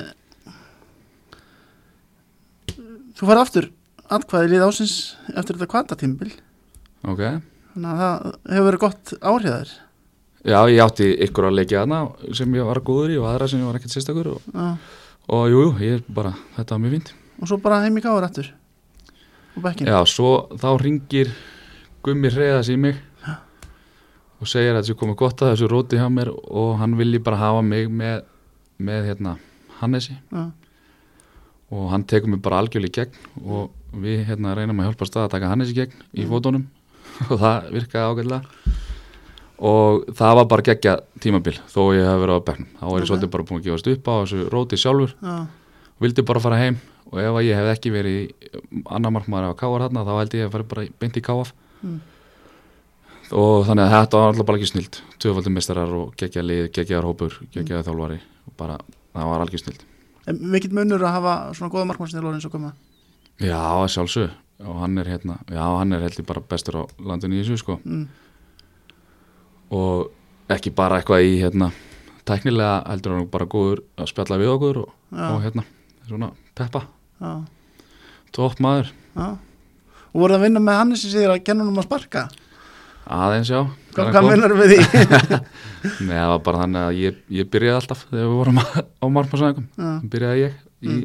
Speaker 1: þú farið aftur atkvæði líð ásins eftir þetta kvatatímbil
Speaker 2: ok,
Speaker 1: þannig að það hefur verið gott áhrifðar
Speaker 2: já, ég átti ykkur að leikja þarna sem ég var góður í og aðra sem ég var ekkert sérstakur og,
Speaker 1: já.
Speaker 2: og jú, jú, ég bara, þetta var mjög fínt.
Speaker 1: Og svo bara heim í gáður aftur. Og bekkin
Speaker 2: Já, svo þá ringir Gummi Hreiðas í mig og segir að þessu komið gott að þessu róti hjá mér og hann vilji bara hafa mig með, með hérna Hannesi.
Speaker 1: Já,
Speaker 2: og hann tekur mig bara algjörlega í gegn og við hérna reynum að hjálpa stað að taka Hannesi í gegn í fótunum. Og það virkaði ágætlega. Og það var bara geggja tímabil þó ég hef verið á bekknum. Þá er ég
Speaker 1: Ok.
Speaker 2: svolítið bara búin að gefast upp á þessu róti sjálfur.
Speaker 1: Já,
Speaker 2: vildi bara fara heim. Og ef ég hef ekki verið annar markmaður á káar hérna þá held ég að fara bara beint í káaf
Speaker 1: Mm.
Speaker 2: og þannig að þetta var alltaf bara ekki snild tvöfaldur mestarar og geggja lið, geggjaðar hópur geggjaðar þjálfari. Og bara það var algjör snild
Speaker 1: mikill munur að hafa svona góða markmannsnilor eins og koma
Speaker 2: já, sjálfsög og hann er hérna, já hann er heldur bara bestur á landinu í þessu sko.
Speaker 1: Mm.
Speaker 2: og ekki bara eitthvað í hérna tæknilega heldur hann bara góður að spjalla við okkur og, og hérna svona peppa,
Speaker 1: já,
Speaker 2: topp maður.
Speaker 1: Já. Og voruð að vinna með Hannes sem segir að kenna hann um að sparka
Speaker 2: aðeins já.
Speaker 1: Hvað, hvað
Speaker 2: kom.
Speaker 1: munar við því?
Speaker 2: Nei, það var bara þannig að ég, ég byrjaði alltaf þegar við vorum á margmarsæðingum
Speaker 1: já,
Speaker 2: byrjaði ég í,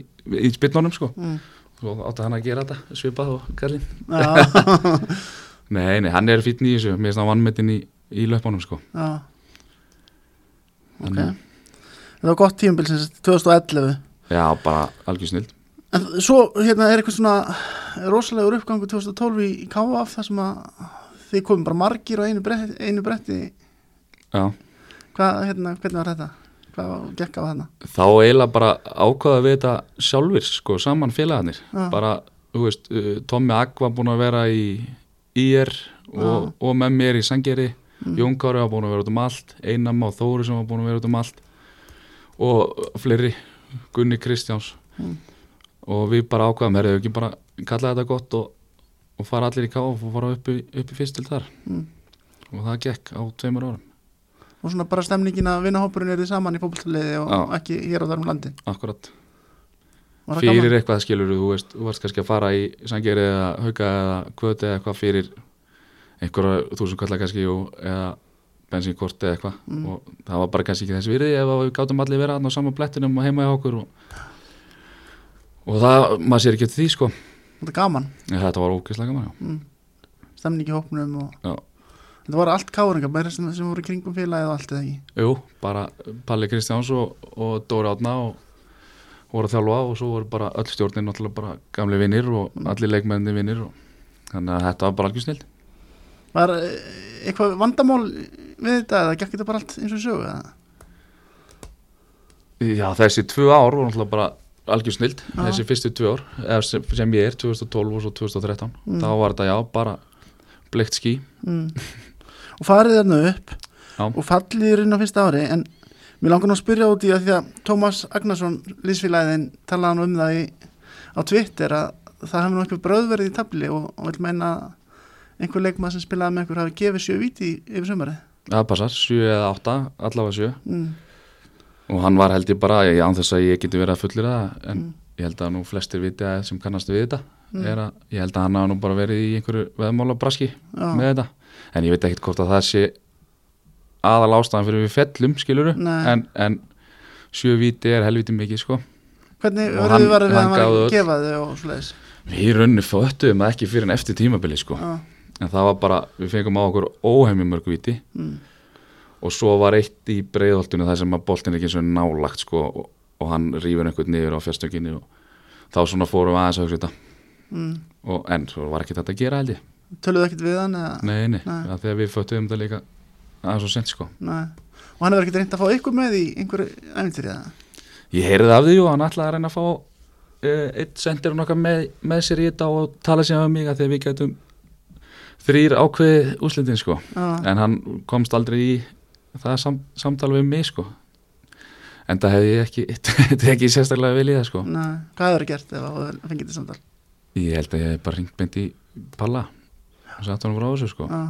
Speaker 2: í spynnunum sko.
Speaker 1: Mm.
Speaker 2: og átti hann að gera þetta svipað og Karlin
Speaker 1: já,
Speaker 2: Nei, nei, hann er fítn í þessu. Mér finnst hann vannmetinn í, í löpunum sko.
Speaker 1: Já. Ok.
Speaker 2: Þannig-
Speaker 1: þetta var gott tíumbil sem sagt 2011
Speaker 2: Já, bara algjör snild
Speaker 1: en svo hérna er eitthvað svona rosalegur uppgangu 2012 í, KF þar sem að þið komum bara margir á einu bretti, einu bretti
Speaker 2: Já,
Speaker 1: hvað, hérna, hvernig var þetta? hvað gekk á þarna?
Speaker 2: þá eiginlega bara ákvaða við þetta sjálfur sko, saman félagarnir
Speaker 1: Já.
Speaker 2: bara, þú veist, uh, Tommi Agg var búin að vera í IR og, og með mér í Sangeri
Speaker 1: Mm.
Speaker 2: Jón Kári var búin að vera út um allt Einam á Þóri sem var búin að vera út um allt og fleiri Gunni Kristjáns
Speaker 1: Mm.
Speaker 2: og við bara ákvaðum, herrðu ekki bara kalla þetta gott og, og fara allir í káf og fara upp í, upp í fyrst til þar
Speaker 1: Mm.
Speaker 2: og það gekk á tveimur árum
Speaker 1: og svona bara stemningin að vinnahópurinn er þið saman í fótballtaliði og
Speaker 2: Já.
Speaker 1: ekki hér og þar um landi
Speaker 2: akkurat fyrir
Speaker 1: gaman?
Speaker 2: eitthvað skilur þú veist, þú varst kannski að fara í sangeri eða hauka eða kvöti eða eitthvað fyrir einhverja þúsund kallar kannski og, eða bensínkort eða eitthvað
Speaker 1: Mm.
Speaker 2: og það var bara kannski ekki þess virði ef við gátum allir vera á sama blettinum og heima í okkur og, og það, maður sér ekki eftir því sko
Speaker 1: þetta er gaman,
Speaker 2: en þetta var ógeðslega gaman já.
Speaker 1: mm. stemning í hópnum og þetta var allt káringar bara sem, sem voru kringum félagið og allt eða ekki
Speaker 2: Jú, bara Palli Kristjáns og, og Dóri Átna og voru að þjálfa og svo voru bara öll stjórnin náttúrulega bara gamli vinnir og allir leikmenni vinnir og þannig að þetta var bara algjör snill
Speaker 1: var eh, eitthvað vandamál við þetta eða gekk þetta bara allt eins og eða?
Speaker 2: Já, þessi tvö ár voru náttúrulega bara algjör snild,
Speaker 1: Já.
Speaker 2: þessi fyrstu tvö ár sem, ég er, 2012 og svo 2013
Speaker 1: Mm.
Speaker 2: þá var þetta já, bara bleikt skí
Speaker 1: mm. og farið þarna upp
Speaker 2: Já.
Speaker 1: og fallið inn á fyrsta ári en mér langar nú að spyrja út í að því að Tómas Agnarsson, lísfélagin talaði hann um það í, á Twitter að það hefði nú einhver bröðverið í tabli og, og vil meina einhver leikmað sem spilaði með einhver hafi gefið sjö víti yfir sömarið
Speaker 2: það passar, 7 eða 8, allavega 7
Speaker 1: mm.
Speaker 2: Og hann var held ég bara, ég án þess að ég geti verið að fullir það en
Speaker 1: Mm.
Speaker 2: ég held að nú flestir viti að sem kannast við þetta
Speaker 1: Mm.
Speaker 2: er að ég held að hann hafa nú bara verið í einhverju veðmála braski
Speaker 1: Já.
Speaker 2: með þetta en ég veit ekkert hvort að það sé aðal ástæðan fyrir við fellum skiluru en, en sjö víti er helviti mikið sko
Speaker 1: Hvernig
Speaker 2: hann-
Speaker 1: þið varðið við
Speaker 2: hann
Speaker 1: að
Speaker 2: gáði öll.
Speaker 1: gefa þau og svoleiðis?
Speaker 2: við rauninni föttuðum það ekki fyrir en eftir tímabili sko
Speaker 1: Já,
Speaker 2: en það var bara, við fengum á okkur óheimjum mörg víti
Speaker 1: mm,
Speaker 2: og svo var eitt í breiðholtinu þar sem að boltin er ekki eins og nálagt sko og, og hann rýfur einhvern niður á fjárstökinni og þá svona fórum við aðeins að hugsa þetta
Speaker 1: mm.
Speaker 2: og en svo var ekki þetta að gera held ég
Speaker 1: Töluðu ekkert við hann eða?
Speaker 2: nei, nei,
Speaker 1: Nei.
Speaker 2: nei. þegar við föttuðum þetta líka aðeins og sent sko
Speaker 1: Nei. Og hann hefur ekkert reynd að fá ykkur með í einhverju æfintyri eða?
Speaker 2: ég heyrði af því og hann ætlaði að reyna að fá uh, eitt sendir nokkað með, með sér í þetta og tala sér um mig að þegar við getum þrýr ákveði úslitin sko en hann komst aldrei í það sam, samtal við mig sko. En það hefði ég ekki tekið sérstaklega í það sko.
Speaker 1: Nei, hvað hefur gert ef það fengið þetta samtal?
Speaker 2: ég held að ég hef bara ringt beint í Palla. Og sagt hann frá þessu sko.
Speaker 1: Já.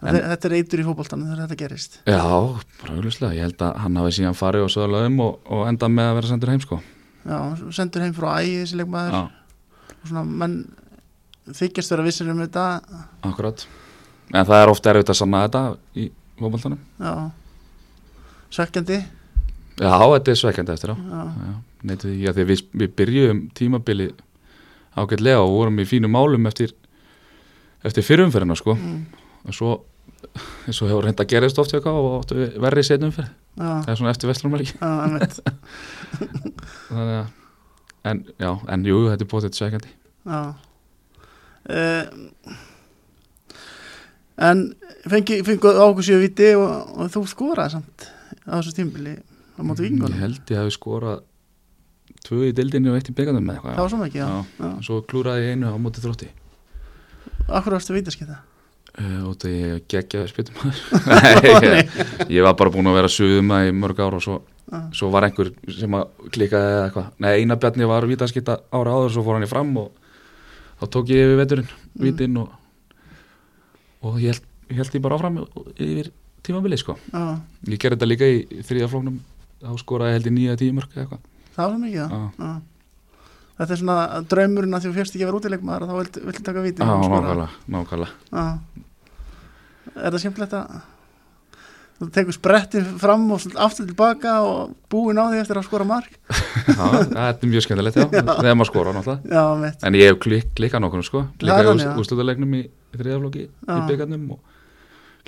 Speaker 2: En-
Speaker 1: Þe- Þetta er eitur í fótboltanum þegar þetta gerist.
Speaker 2: Já, auðvitað, ég held að hann hafi síðan farið og söðalöðum og, og endað með að vera sendur heim sko.
Speaker 1: Já, sendur heim frá ægi þessi leikmaður og svona menn þykjast vera vissir um þetta.
Speaker 2: Akkurat en það er ofta erfitt að sanna þetta í fótboltanum.
Speaker 1: Já. Svekkjandi?
Speaker 2: Já, þetta er svekkjandi eftir á.
Speaker 1: Já,
Speaker 2: já, við, við byrjuðum tímabili ágætlega og vorum í fínum málum eftir eftir fyrrumferðina sko.
Speaker 1: Mm,
Speaker 2: og svo, svo hefur reynda að gerist oft og verri setnum fyrir það er svona eftir
Speaker 1: einmitt.
Speaker 2: Þannig að en, já, en jú, þetta er bótið svekkjandi.
Speaker 1: Já. Uh, En fengi, fengi séu viti og, og þú skoraði samt á þessu tímbili á móti
Speaker 2: ég
Speaker 1: vingunum
Speaker 2: held ég hafi skorað tvö í dildinni og eitt í byggandum með
Speaker 1: Það
Speaker 2: eitthvað
Speaker 1: var svona ekki, já,
Speaker 2: Já.
Speaker 1: já.
Speaker 2: svo klúraði ég einu á móti þrótti
Speaker 1: Akkur varstu vítaskita
Speaker 2: uh, og það ég geggjaði spytum ég, ég var bara búin að vera suðum í mörg ár og svo,
Speaker 1: Já.
Speaker 2: svo var einhver sem að klikaði eða eitthvað Nei, eina bjarni var vítaskita ára áður svo fór hann í fram og þá tók ég yfir veturinn,
Speaker 1: Mm.
Speaker 2: vítin og, og ég held, ég held ég bara áfram yfir tímabili sko.
Speaker 1: Já,
Speaker 2: Ég gerði þetta líka í þriðja flóknum þá skoraði ég held í nýja tíu mörg eða eitthvað.
Speaker 1: Það var mikið, já,
Speaker 2: Já.
Speaker 1: já. Þetta er svona draumurinn að því þú fjörst ekki að vera útileikmaður og þá viltu, viltu taka skora.
Speaker 2: nákvæmlega.
Speaker 1: Er það skemmtilegt að þú tekur spretti fram og aftur tilbaka og búin á því eftir að skora mark?
Speaker 2: Já, þetta er mjög skemmtilegt, þegar maður skora náttúrulega. En ég hef klik, klikkað nokkur sko.
Speaker 1: Það já.
Speaker 2: í úrslutalegnum í þriðaflokki í byggarnum og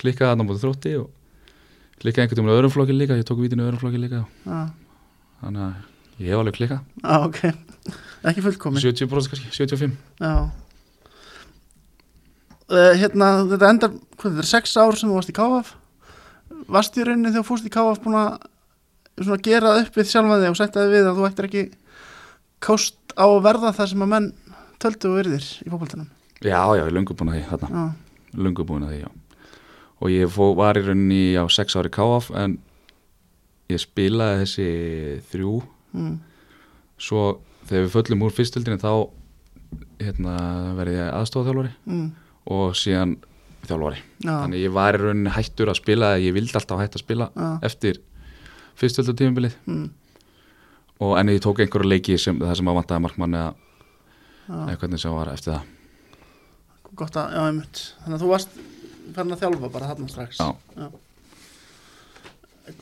Speaker 2: klikkaði þarna á móti þrótti og klikkaði einhvern tímann í öðrum flokki líka, ég tók vítinu í öðrum flokki líka. Þannig að ég hef alveg klikkað.
Speaker 1: Já ok. Ekki fullkomin.
Speaker 2: 70% kannski, 75
Speaker 1: Já. Uh, Hérna, þetta endar hvað, þetta er sex ár sem þú varst í KF Varst í rauninni þegar þú fórst í KF búin að gera upp við sjálfa þig og setja þig við að þú ættir ekki kost á að verða það sem að menn töldu og virðir í fótboltanum
Speaker 2: Já, já, ég er löngu búin að því, þarna.
Speaker 1: Já,
Speaker 2: Löngu búin að því, já. Og ég fó, var í rauninni á 6 ári KF en ég spilaði þessi þrjú.
Speaker 1: Mm,
Speaker 2: Svo þegar við föllum úr fyrstöldinni þá hérna, verði ég aðstofþjálfari
Speaker 1: mm,
Speaker 2: og síðan þjálfari.
Speaker 1: Já,
Speaker 2: þannig ég var í rauninni hættur að spila ég vildi alltaf hætta að spila
Speaker 1: já,
Speaker 2: eftir fyrstöldar tímabilið.
Speaker 1: Mm,
Speaker 2: og en ég tók einhverja leiki sem, það sem að vantaði markmann eða,
Speaker 1: já.
Speaker 2: eða hvernig sem var eftir það
Speaker 1: Gott að, já, einmitt. Þannig að þú varst farin að þjálfa bara þarna strax.
Speaker 2: Já.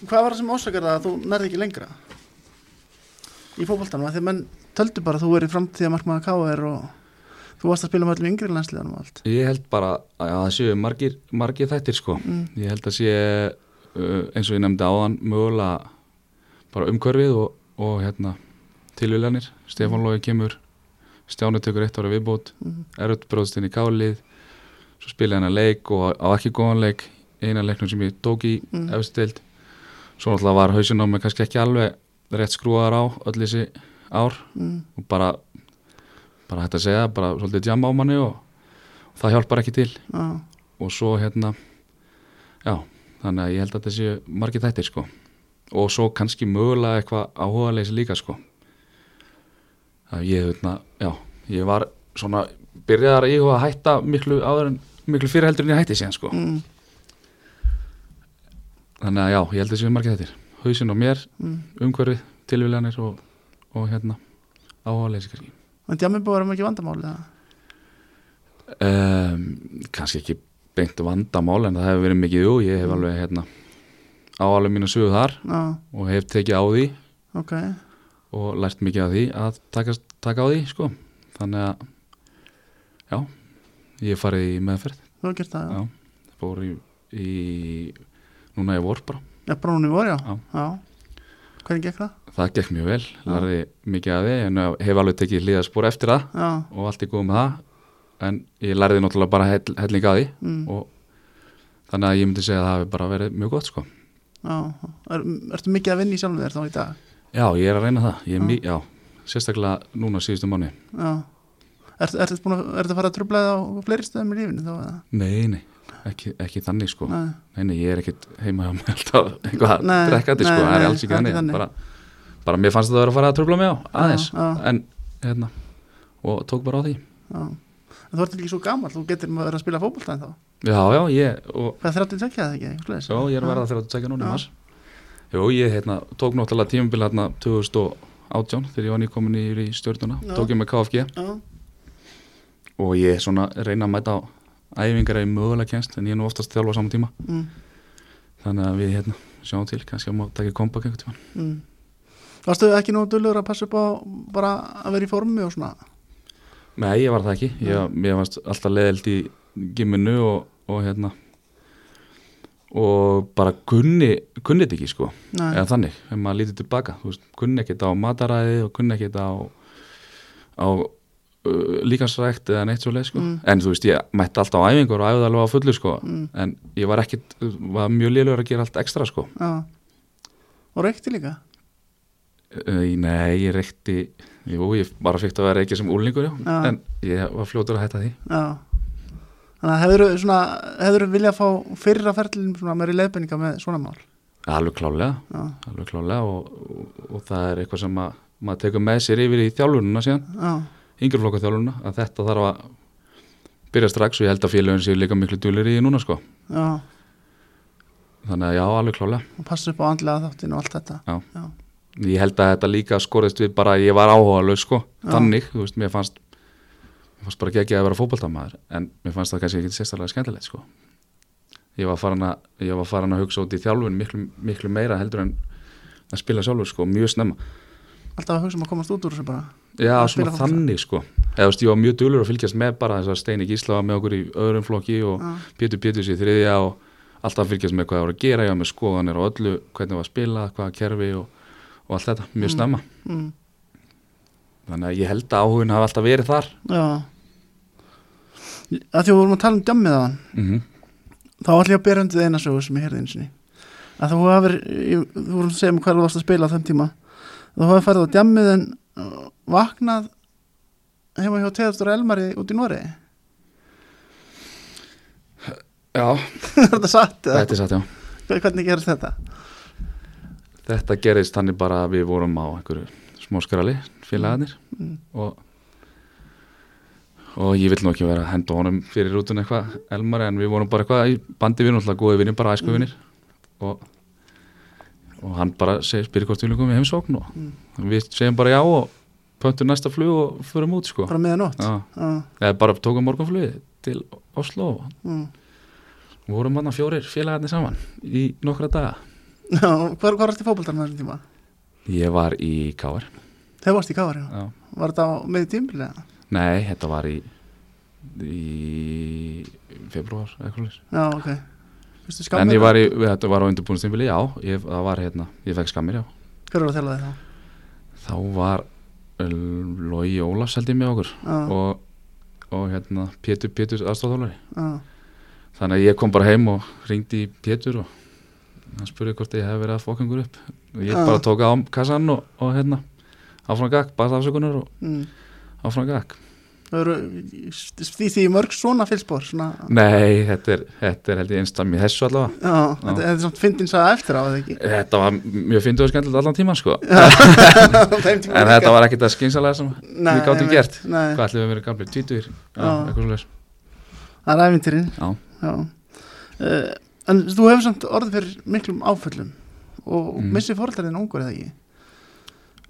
Speaker 1: Hvað var það sem ásakar það að þú nærði ekki lengra í fótboltanum? Að því að menn töldu bara að þú verið framtíða markmaða KR og þú varst að spila með öllum yngri landsliðanum og allt.
Speaker 2: Ég held bara að það séu margir, margir þættir sko.
Speaker 1: Mm,
Speaker 2: ég held að sé uh, eins og ég nefndi áðan mögulega bara umhverfið og, og hérna tilvílanir, Stefán Lói kemur Stjáni tekur eitt ára viðbót
Speaker 1: mm,
Speaker 2: erut bróðst inn í kálið svo spila hann að leik og á ekki góðan leik eina leiknum sem ég tók í
Speaker 1: Mm.
Speaker 2: efstu deild. Svo náttúrulega var hausinn á mig kannski ekki alveg rétt skrúðar á öll þessi ár.
Speaker 1: Mm,
Speaker 2: og bara bara hægt að segja, bara svolítið jamma á manni og, og það hjálpar ekki til.
Speaker 1: Já,
Speaker 2: og svo hérna já, þannig að ég held að þetta séu margir þættir sko. Og svo kannski mögulega eitthvað áhuga leysi líka sko ég hérna, já, ég var svona byrjaðar að íhuga að hætta miklu áður miklu fyrir heldur en ég hætti síðan sko.
Speaker 1: Mm,
Speaker 2: þannig að já, ég held að séu margir þættir. Hausinn á mér,
Speaker 1: mm.
Speaker 2: umhverfið, tilviljanir og, og hérna áhuga leysi kannski.
Speaker 1: En djammi búið að vera mikið vandamál eða?
Speaker 2: um, kannski ekki beint vandamál en það hefur verið mikið jú, ég hef alveg hérna á alveg mínu sögu þar
Speaker 1: já,
Speaker 2: og hef tekið á því.
Speaker 1: Ok
Speaker 2: og lært mikið af því að taka, taka á því sko. Þannig að já, ég hef farið í meðferð.
Speaker 1: Þú hefur gert það, já,
Speaker 2: já, fór í, í núna ég vor bara.
Speaker 1: Já bara hún í vor, já,
Speaker 2: Já.
Speaker 1: já. hvernig gekk það?
Speaker 2: það gekk mjög vel, lærði mikið af því en hef alveg tekið hlýðaspor eftir það og allt í góð með það. En ég lærði náttúrulega bara hell, helling að því
Speaker 1: mm,
Speaker 2: og þannig að ég myndi segja að það hafi bara verið mjög gott sko.
Speaker 1: Já. Er, ertu mikið að vinna í sjálfum þér þá í dag?
Speaker 2: Já, ég er að reyna það, ég er mjög, já sérstaklega núna síðustu mánu
Speaker 1: já. Ertu, ertu, búin að, fara að trubla það á fleiri stöðum í lífinu þá eða?
Speaker 2: nei, nei, ekki, ekki þannig sko.
Speaker 1: Nei,
Speaker 2: nei, nei, ég er ekkit heima hjá mig alltaf eitthvað að drekka þetta sko, það er alls ekki þannig,
Speaker 1: þannig.
Speaker 2: Bara, bara mér fannst þetta að vera að fara að tröfla mig á aðeins,
Speaker 1: Já, já.
Speaker 2: en hérna og tók bara á því.
Speaker 1: Já. En þú ert ekki svo gammal, þú getur maður að vera spila fótbolta en þá
Speaker 2: já, já, ég, og,
Speaker 1: Hvað þrjáttu tekja það ekki?
Speaker 2: já, ég er að þegar að tekja núna í mars Jú, ég hérna, tók náttúrulega tímabil hérna 2018 þegar ég var nýkomin í, stjórnuna,
Speaker 1: Já.
Speaker 2: tók ég með KFG
Speaker 1: Já,
Speaker 2: og ég svona reyna að mæta á æfingar eða mögulega kennst en ég er nú oftast þjálfa saman tíma.
Speaker 1: Mm,
Speaker 2: þannig að við hérna sjáum til, kannski að má taka kompakt einhvern tíma
Speaker 1: mm. Varstu ekki nú dullur að passa upp á bara að vera í formi og svona?
Speaker 2: Nei, ég var það ekki, ég, ég varst alltaf leðild í gimminu og, og hérna og bara kunni kunni þetta ekki sko,
Speaker 1: Nei,
Speaker 2: eða þannig ef maður lítið tilbaka, þú veist, kunni ekki þetta á mataræði og kunni ekki þetta á á uh, líkansrækt eða neitt svo leið sko,
Speaker 1: Mm.
Speaker 2: en þú veist, ég mætti alltaf á æfingur og æfði alveg á fullu sko,
Speaker 1: Mm.
Speaker 2: en ég var ekkit var mjög liðlegur að gera allt ekstra sko.
Speaker 1: Já. Og reykti líka?
Speaker 2: uh, Nei, ég reykti jú, ég bara fikk að vera ekki sem úlningur já,
Speaker 1: Já.
Speaker 2: en ég var fljótur að hætta því.
Speaker 1: Já Þannig að hefur svona, hefur viljað fá fyrra ferlin svona meiri leiðbenninga með svona mál?
Speaker 2: alveg klálega alveg klálega og, og, og það er eitthvað sem að, maður tekur með sér yfir í þjálfununa síðan,
Speaker 1: já,
Speaker 2: yngjurflokka þjálfununa að þetta þarf að byrja strax og ég held að félagin séu líka miklu dúlir í núna sko,
Speaker 1: já.
Speaker 2: Þannig að já, alveg klálega
Speaker 1: og passa upp á andlega þáttin og allt þetta.
Speaker 2: Já.
Speaker 1: já,
Speaker 2: ég held að þetta líka skorðist við bara að ég var áhuga sko,
Speaker 1: Já.
Speaker 2: þannig, þú veist, mér fannst mér fannst bara ekki að vera fótboltamaður en mér fannst það kannski ekki sérstaklega skemmtilegt sko. Ég var farin að, ég var farin að hugsa út í þjálfun miklu, miklu meira heldur en að spila sjálfur sko, mjög snemma.
Speaker 1: Alltaf að hugsa um að komast út úr þessu bara.
Speaker 2: Já, svona þannig sko. Eða veist, ég var mjög dölur að fylgjast með bara þess að Steini Gísla var með okkur í öðrum flokki og
Speaker 1: Já,
Speaker 2: Pétur Péturs í þriðja og alltaf að fylgjast með hvað það voru að gera ég var með skoðanir á öllu, hvernig var að spila hvaða kerfi og, og allt þetta. Mjög
Speaker 1: Mm.
Speaker 2: snemma,
Speaker 1: mm,
Speaker 2: þannig að ég held að áhugin hafi alltaf verið þar.
Speaker 1: Já. Að því við vorum að tala um djammið á hann
Speaker 2: mm
Speaker 1: þá ætlum ég að bera undir eina sögu sem ég heyrði eins og að þú hafur þú vorum að segja mér hvað þú varst að spila á þeim tíma. Þú hafur farið á djammið en uh, vaknað heima hjá Teðastur Elmari út í Noregi.
Speaker 2: Já,
Speaker 1: er þetta satt? eða?
Speaker 2: þetta er satt, já.
Speaker 1: Hvernig gerist þetta?
Speaker 2: Þetta gerist þannig bara að við vorum á einhverju smáskarali félagarnir
Speaker 1: Mm.
Speaker 2: og og ég vil nú ekki vera að henda honum fyrir rútun eitthvað Elmar en við vorum bara eitthvað í bandi við náttúrulega góði vinni, bara æskuvinir og, og hann bara segir, spyrir hvort við koma í heimsókn og
Speaker 1: Mm.
Speaker 2: við segjum bara já og pöntum næsta flug og förum út sko
Speaker 1: bara meðan nótt?
Speaker 2: Já.
Speaker 1: Já,
Speaker 2: eða bara tókum morgunflugið til Oslo og
Speaker 1: mm.
Speaker 2: vorum hann fjórir félagarnir saman í nokkra daga
Speaker 1: Já, hvar varst í fótboltanum þessum tíma?
Speaker 2: ég var í Káar
Speaker 1: Þegar varst í Káar, já.
Speaker 2: já.
Speaker 1: Var þetta með tímbilega?
Speaker 2: nei, þetta var í í februar eitthvað.
Speaker 1: Já, ok.
Speaker 2: En ég var í, þetta var á undirbúinstimbili, já ég, það var hérna, ég fekk skammir, já
Speaker 1: Hver var að þjálfa þig þá?
Speaker 2: þá var uh, Lói Ólafs held ég með okkur og, og hérna Pétur Pétur aðstofþjálfari
Speaker 1: já,
Speaker 2: þannig að ég kom bara heim og ringdi Pétur og hann spurði hvort ég hef verið að fókangur upp og ég
Speaker 1: Já.
Speaker 2: bara tók á kassan og, og hérna áfram gakk, bara afsökunar og
Speaker 1: mm.
Speaker 2: áfram
Speaker 1: eru því því mörg svona fylspor, svona...
Speaker 2: nei, þetta er, þetta er held ég einstam í þessu allavega
Speaker 1: Já, þetta þetta er svona fyndin sagði eftir á, eða ekki?
Speaker 2: þetta var mjög fyndið og skemmtilegt allan sko
Speaker 1: tíma
Speaker 2: en þetta var ekkit að skynsalega sem við
Speaker 1: einmitt,
Speaker 2: gert
Speaker 1: Nei,
Speaker 2: hvað ætlum við að vera gamlir, tvítur
Speaker 1: það er æfintýrin.
Speaker 2: Já.
Speaker 1: Já. Uh, en þú hefur samt orðið fyrir miklum áföllum og mm. Missið fórhaldarinn ungur eða ekki?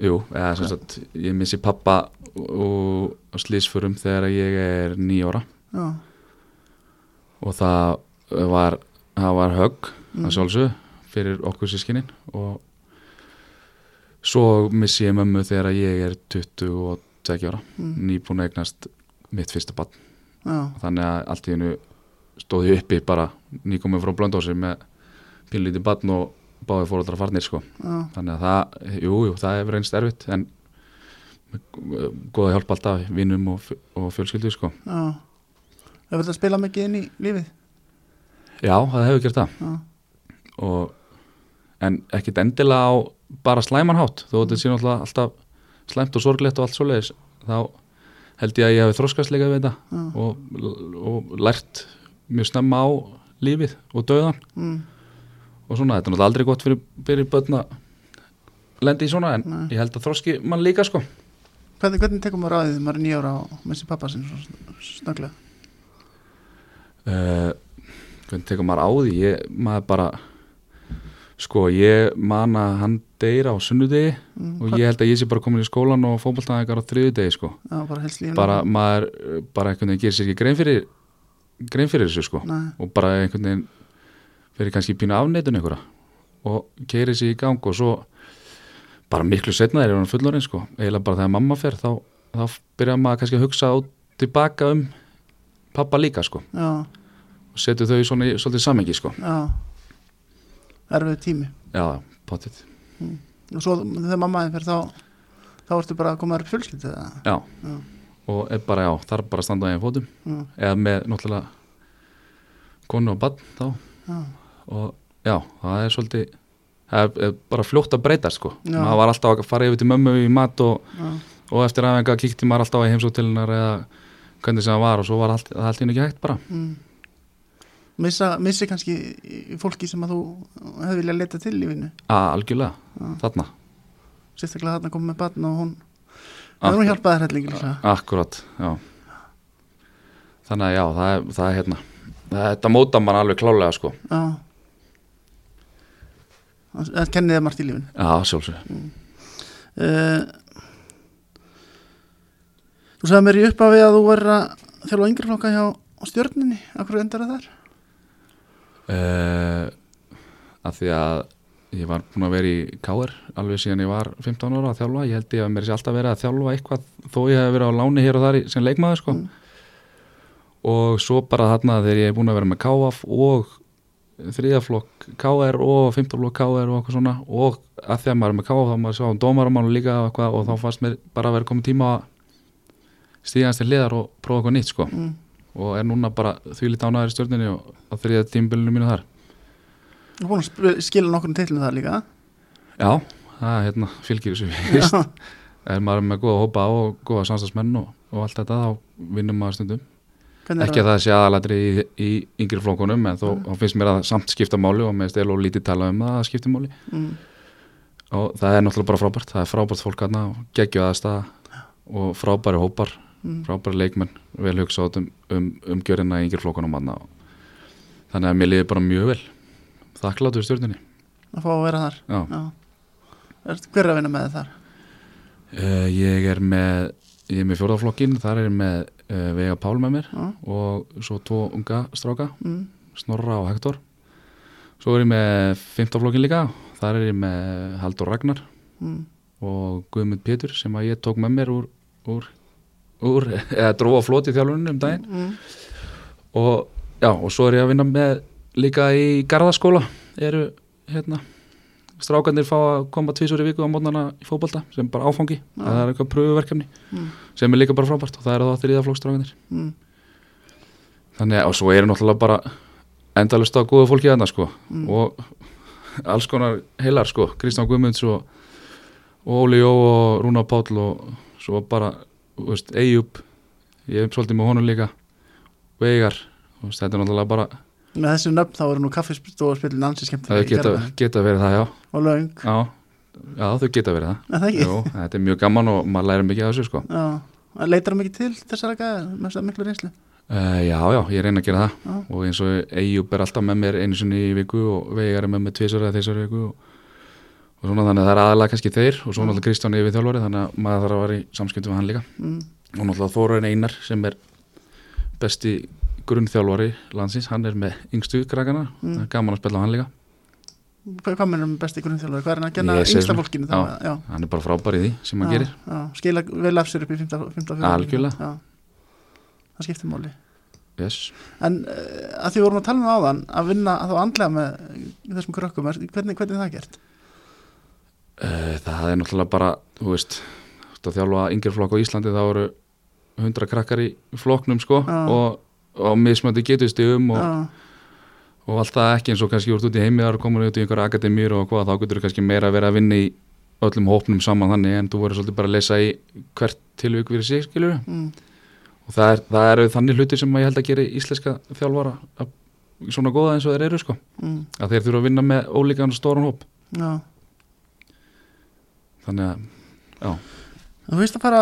Speaker 2: Jú, eða sem sagt, ég missi pappa og, og slísförum þegar ég er nýjóra
Speaker 1: Já,
Speaker 2: og það var, það var högg
Speaker 1: Mm.
Speaker 2: að sjálfsög fyrir okkur sískinin og svo missi ég mömmu þegar ég er 22 ára.
Speaker 1: Mm.
Speaker 2: nýbúin að eignast mitt fyrsta barn. Þannig að allt í hennu stóð ég uppi bara nýkomið frá blöndósi með pínlítið barn og báði fóruðra farnir sko.
Speaker 1: Já,
Speaker 2: þannig að það, jú, jú, það hefur reynst erfitt en með góða hjálp alltaf vinnum og, og fjölskyldu sko.
Speaker 1: Já. Hefur þetta spilað mikið inn í lífið?
Speaker 2: já, það hefur gert það. Og, en ekkit endilega á bara slæmanhátt þó þetta sé náttúrulega alltaf slæmt og sorglegt og allt svoleiðis þá held ég að ég hafi þroskast líka við þetta og, og lært mjög snemma á lífið og döðan
Speaker 1: mm,
Speaker 2: og svona, þetta er náttúrulega aldrei gott fyrir, fyrir börn að lendi í svona en
Speaker 1: Nei.
Speaker 2: ég held að þroski mann líka sko.
Speaker 1: Hvernig, hvernig tekum maður því þegar maður er nýjára og missi pappa sinn snögglega?
Speaker 2: uh, hvernig tekur maður á því? Ég, maður bara sko, ég man að hann deyr á sunnudegi
Speaker 1: Mm,
Speaker 2: og ég held að ég sé bara komin í skólan og fótboltaðingar á þriðudegi sko.
Speaker 1: Já, bara
Speaker 2: bara maður, uh, bara einhvern veginn gerir sér ekki grein fyrir grein fyrir þessu sko.
Speaker 1: Nei,
Speaker 2: og bara einhvern veginn fyrir kannski pínu afneitun einhverja og keiri sér í gang og svo bara miklu setna er hann fullorinn sko eiginlega bara þegar mamma fer þá, þá byrja maður kannski að hugsa út tilbaka um pappa líka sko.
Speaker 1: Já,
Speaker 2: og setur þau svona í svolítið samengi sko.
Speaker 1: Erfið tími.
Speaker 2: Já, potið,
Speaker 1: Og svo þegar mammaðin fer þá þá ertu bara að koma upp fjölskyld eða?
Speaker 2: já.
Speaker 1: Já.
Speaker 2: og er bara, já, þarf bara að standa á einn fótum.
Speaker 1: Já,
Speaker 2: eða með náttúrulega konu og bann þá.
Speaker 1: Já,
Speaker 2: og já, það er svolítið það er, bara fljótt að breyta sko.
Speaker 1: Já.
Speaker 2: maður var alltaf að fara yfir til mömmu í mat og, og eftir aðeins kíkti maður alltaf í heimsóttilunar eða hvernig sem það var og svo var allt, allt í ekki hægt bara.
Speaker 1: Mm. Missa, missi kannski fólki sem að þú hefði viljað leta til í vinnu?
Speaker 2: Að algjörlega,
Speaker 1: Já.
Speaker 2: þarna.
Speaker 1: Sérstaklega þarna komið með barn og hún. Það er hún hjálpaði líka.
Speaker 2: Akkurat, já. Þannig að já, það er, það er hérna þetta móta mann alveg klálega sko.
Speaker 1: Já Það kennið þér margt í lífinu.
Speaker 2: Já, sjálfsög
Speaker 1: uh, Þú sagði mér í upphafi að þú verður að þjálfa yngri flokka hjá stjörninni Akkur endar það þar?
Speaker 2: uh, að því að ég var búin að vera í KR alveg síðan ég var 15 ára að þjálfa. Ég held ég að mér sé alltaf verið að þjálfa eitthvað þó ég hef verið á láni hér og þar sem leikmaður sko. og svo bara þarna þegar ég er búin að vera með KF og þriðaflokk KR og fymtaflokk KR og eitthvað svona og að því að maður er með KF þá maður sjá um dómaramánu líka eitthvað, og þá fannst mér bara að vera komið tíma að stíðast til liðar og prófa eitthvað nýtt sko.
Speaker 1: Mm.
Speaker 2: og er núna bara því lítið ánæður í stjórninni og á þriða tímbilinu mínu þar
Speaker 1: Þú er búin að skila nokkur tillinu það líka
Speaker 2: Já, það er hérna fylgir þessu vist.
Speaker 1: Já,
Speaker 2: Er maður með góða hópa og góða samstagsmenn og, og allt þetta, þá vinnum maður stundum.
Speaker 1: Hvernig
Speaker 2: Ekki að það sé aðalatri í, í yngri flokkunum, en þó þá finnst mér að samt skipta máli og með stel og lítið tala um það að skipta máli.
Speaker 1: mm.
Speaker 2: Og það er náttúrulega bara frábært. Það er frábært fólk aðna og geggju aðstæða og frábæri hópar,
Speaker 1: Mm.
Speaker 2: frábæri leikmenn, vel hugsa át um, um, um gjörina í yngri flokkunum aðna. Þannig að mér liði bara mjög vel. Þakkláttu í stjórninni.
Speaker 1: að fá að vera þar
Speaker 2: Já.
Speaker 1: Já. Er, Hver er að vinna með þar?
Speaker 2: Uh, ég er með ég er með fjórðaflokkin, þar er ég með uh, Vega Pál með mér
Speaker 1: Já.
Speaker 2: og svo tvo unga stráka,
Speaker 1: Mm.
Speaker 2: Snorra og Hector svo er ég með fymtaflokkin líka, þar er ég með Haldur Ragnar
Speaker 1: Mm.
Speaker 2: og Guðmund Pétur sem að ég tók með mér úr, úr, úr eða drófa floti þjálfunum um daginn
Speaker 1: Mm.
Speaker 2: og já, og svo er ég að vinna með líka í Garðaskóla eru hérna strákanir fá að koma tvísur í viku á mótnana í fótbolta sem bara áfangi það er eitthvað pröfuverkefni
Speaker 1: Mm.
Speaker 2: sem er líka bara frábært og það er þá þriðaflokksstrákanir
Speaker 1: Mm.
Speaker 2: þannig að og svo eru náttúrulega bara endalust á góða fólki þarna sko
Speaker 1: Mm.
Speaker 2: og alls konar heilar sko Kristján Guðmunds og, og Óli Jó og Rúna Páll og svo bara, þú veist, Eyjup ég hef svolítið með honum líka þú veist, þetta er náttúrulega bara
Speaker 1: Með þessu nöfn þá eru nú kaffistóðspillin ansi
Speaker 2: það
Speaker 1: skemmtilega í
Speaker 2: geta,
Speaker 1: Garðabænum.
Speaker 2: geta verið það, já.
Speaker 1: Og löng.
Speaker 2: Já, já, þau geta verið það.
Speaker 1: Er það?
Speaker 2: Jú, þetta er mjög gaman og maður lærir mikið af þessu sko.
Speaker 1: Leitar það mikið til þessara gæða með miklu reynslu?
Speaker 2: Uh, já, já, ég reyna að gera það.
Speaker 1: Já.
Speaker 2: og eins og Eyjup er alltaf með mér einu sinni í viku og Veigar er með mér tvisar eða þessar viku og, og svona þannig að það er aðalega kannski þeir og svo náttúrulega Kristján yfir þjálfari þannig að maður þarf að vera í samskiptum hann grunnþjálfari landsins, hann er með yngstu krakkana,
Speaker 1: Mm.
Speaker 2: er gaman að spila á hann líka
Speaker 1: Hvað, hvað mennum besti grunnþjálfari? Hvað er hann að genna yngsta fólkinu?
Speaker 2: Já.
Speaker 1: Já,
Speaker 2: hann er bara frábær í því sem hann
Speaker 1: já,
Speaker 2: gerir
Speaker 1: já, skila vel af sér upp í 15 15
Speaker 2: Algjörlega.
Speaker 1: Það skiptir máli
Speaker 2: yes.
Speaker 1: En uh, að því vorum að tala um áðan að vinna að þá andlega með þessum krökkum, er- hvernig, hvernig er það gert?
Speaker 2: uh, það er náttúrulega bara þú veist, þú veist að þjálfa yngir flokk á Íslandi þá eru 100 krakkar í flokknum sko og, og mismöndi getustigum og,
Speaker 1: Já,
Speaker 2: og allt það ekki eins og kannski úr út í heimi þar komur út í einhverja akademíur og hvað þá getur þú kannski meira að vera að vinna í öllum hópnum saman þannig en þú verður svolítið bara að lesa í hvert tilvík fyrir sig skilur
Speaker 1: mm,
Speaker 2: og það er, það eru þannig hlutir sem ég held að gera íslenska þjálfara að, svona góða eins og þeir eru sko.
Speaker 1: Mm,
Speaker 2: að þeir þurfa að vinna með ólíkan og stóran hóp.
Speaker 1: Já.
Speaker 2: Þannig að, já,
Speaker 1: Þú veist að fara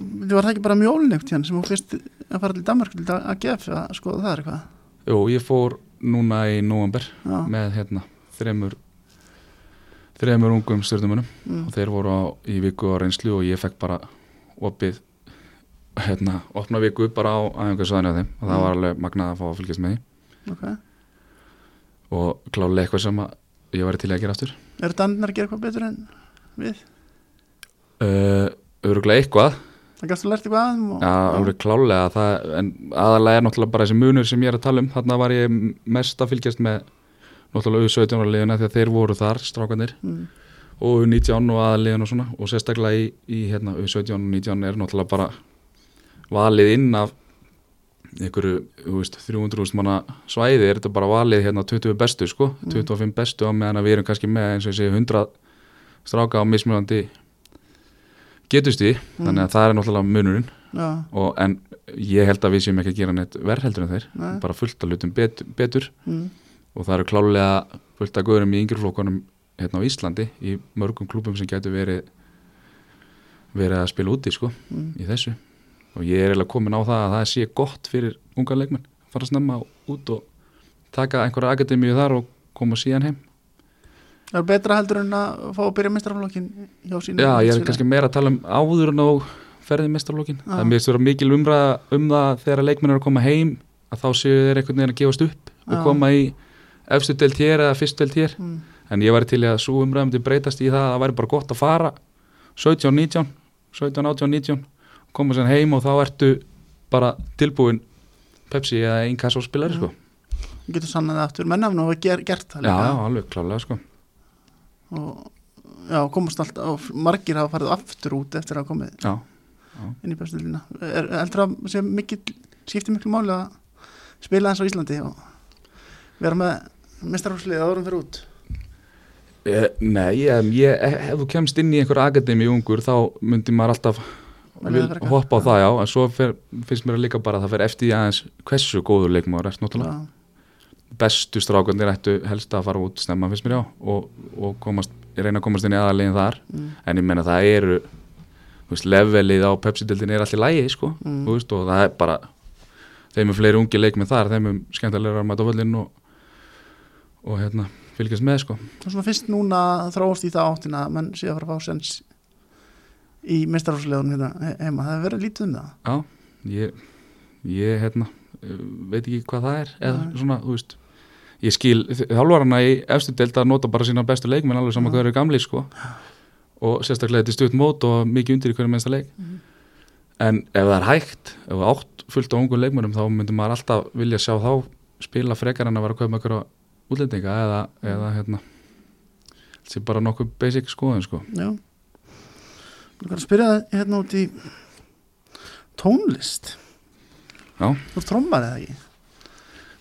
Speaker 1: Þú var það ekki bara mjólin eitt hérna sem þú fyrst að fara til Danmark til að gefa að skoða það er eitthvað?
Speaker 2: Jú, ég fór núna í november
Speaker 1: Já,
Speaker 2: með hérna þremur þremur ungum stjórnumunum
Speaker 1: mm,
Speaker 2: og þeir voru á, í viku á reynslu og ég fekk bara opið hérna, opna viku bara á aðeingarsvæðinu á þeim og það
Speaker 1: Mm.
Speaker 2: var alveg magnað að fá að fylgjast með því.
Speaker 1: Ok.
Speaker 2: Og klálega eitthvað sem að ég væri til að gera aftur.
Speaker 1: Eru dannar að gera eitthvað betur en við?
Speaker 2: uh, öruglega eitthvað
Speaker 1: Það gæstu lært eitthvað aðeim og,
Speaker 2: Já, alveg klálega það, en aðalega er náttúrulega bara þessi munur sem ég er að tala um. Þarna var ég mest að fylgjast með náttúrulega U17 ára liðina því að þeir voru þar strákanir
Speaker 1: mm,
Speaker 2: og U19 og aðaliðin og svona. Og sérstaklega í, í hérna, U17 og 19 er náttúrulega bara valið inn af einhverju, þú veist, 300.000 manna svæði. Er þetta bara valið hérna 20 bestu sko,
Speaker 1: Mm.
Speaker 2: 25 bestu á meðan að við erum kannski með eins og ég segi 100 stráka á mismunandi getusti, þannig að það er náttúrulega munurinn.
Speaker 1: Já,
Speaker 2: og, en ég held að við séum ekki að gera neitt verð heldur en þeir,
Speaker 1: Nei.
Speaker 2: bara fullt að lutum betur, betur.
Speaker 1: Mm,
Speaker 2: og það eru klálega fullt að góðurum í yngjurflokkunum hérna á Íslandi í mörgum klúbum sem getur verið verið að spila úti sko
Speaker 1: mm,
Speaker 2: í þessu. Og ég er eiginlega komin á það að það sé gott fyrir unga leikmenn fara snemma út og taka einhverja akademíu þar og koma síðan heim
Speaker 1: Það er betra heldur en að fá að byrja mestrarflokkin hjá sínu
Speaker 2: Já, ég er kannski meira að tala um áður en á ferðið mestarlókin
Speaker 1: Já.
Speaker 2: það er mér stóra mikil umræða um það þegar leikmenn eru að koma heim að þá séu þeir einhvern veginn að gefast upp og
Speaker 1: Já.
Speaker 2: koma í efstu deilt hér eða fyrstu deilt hér
Speaker 1: mm,
Speaker 2: en ég væri til að svo umræðum til breytast í það að það væri bara gott að fara 17, 19 17, 18, 19 koma sér heim og þá ertu bara tilbúin Pepsi eða einn kassa og spilari sko.
Speaker 1: Getur sannað það aftur Menn hafði nú ger, gert það líka
Speaker 2: já, alveg klálega sko.
Speaker 1: Og já, komast alltaf margir hafa farið aftur út eftir að hafa komið
Speaker 2: já,
Speaker 1: inn í bestildina er heldur að sé mikil, skiptir miklu máli að spila eins á Íslandi og vera með mestarhúslið árum fyrir út?
Speaker 2: Eh, Nei, ég, ég, ef þú kemst inn í einhver akademi ungur þá myndi maður alltaf hoppa á það já. En svo fer, finnst mér líka bara að það fer eftir aðeins hversu góður leikmaður er náttúrulega.
Speaker 1: Já,
Speaker 2: bestu strákarnir ættu helst að fara út snemma finnst mér já og, og komast, reyna að komast inn í aðalegin þar.
Speaker 1: Mm,
Speaker 2: en ég meina það eru veist, levelið á Pepsi-dildin er allir lægi sko,
Speaker 1: Mm.
Speaker 2: veist, og það er bara þeim er fleiri ungi leikmið þar þeim er skemmtilega að mæta á völlin og, og hérna, fylgjast með sko.
Speaker 1: Og svona fyrst núna þróast í það áttina menn sé að fara að fá sens í mestarhúsliðunum hérna he- heima, það hefur verið lítið um það.
Speaker 2: Já, ég, ég hérna, veit ekki hvað það er eða
Speaker 1: Nei.
Speaker 2: svona, þú veist ég skil, þjálfarana í efstu deild að nota bara sína bestu leikmenn alveg saman hvað eru gamli sko. Og sérstaklega þetta er stutt mót og mikið undir í hverju mennsta leik.
Speaker 1: Mhm.
Speaker 2: en ef það er hægt, ef það átt fullt á ungu leikmennum þá myndi maður alltaf vilja sjá þá spila frekar en að vera að kaupa einhverja útlendinga eða, eða hérna þetta er bara nokkuð basic skoðun sko.
Speaker 1: Já. Ég var að spyrja það hérna út í tónlist.
Speaker 2: Já.
Speaker 1: Þú trommar eða ekki?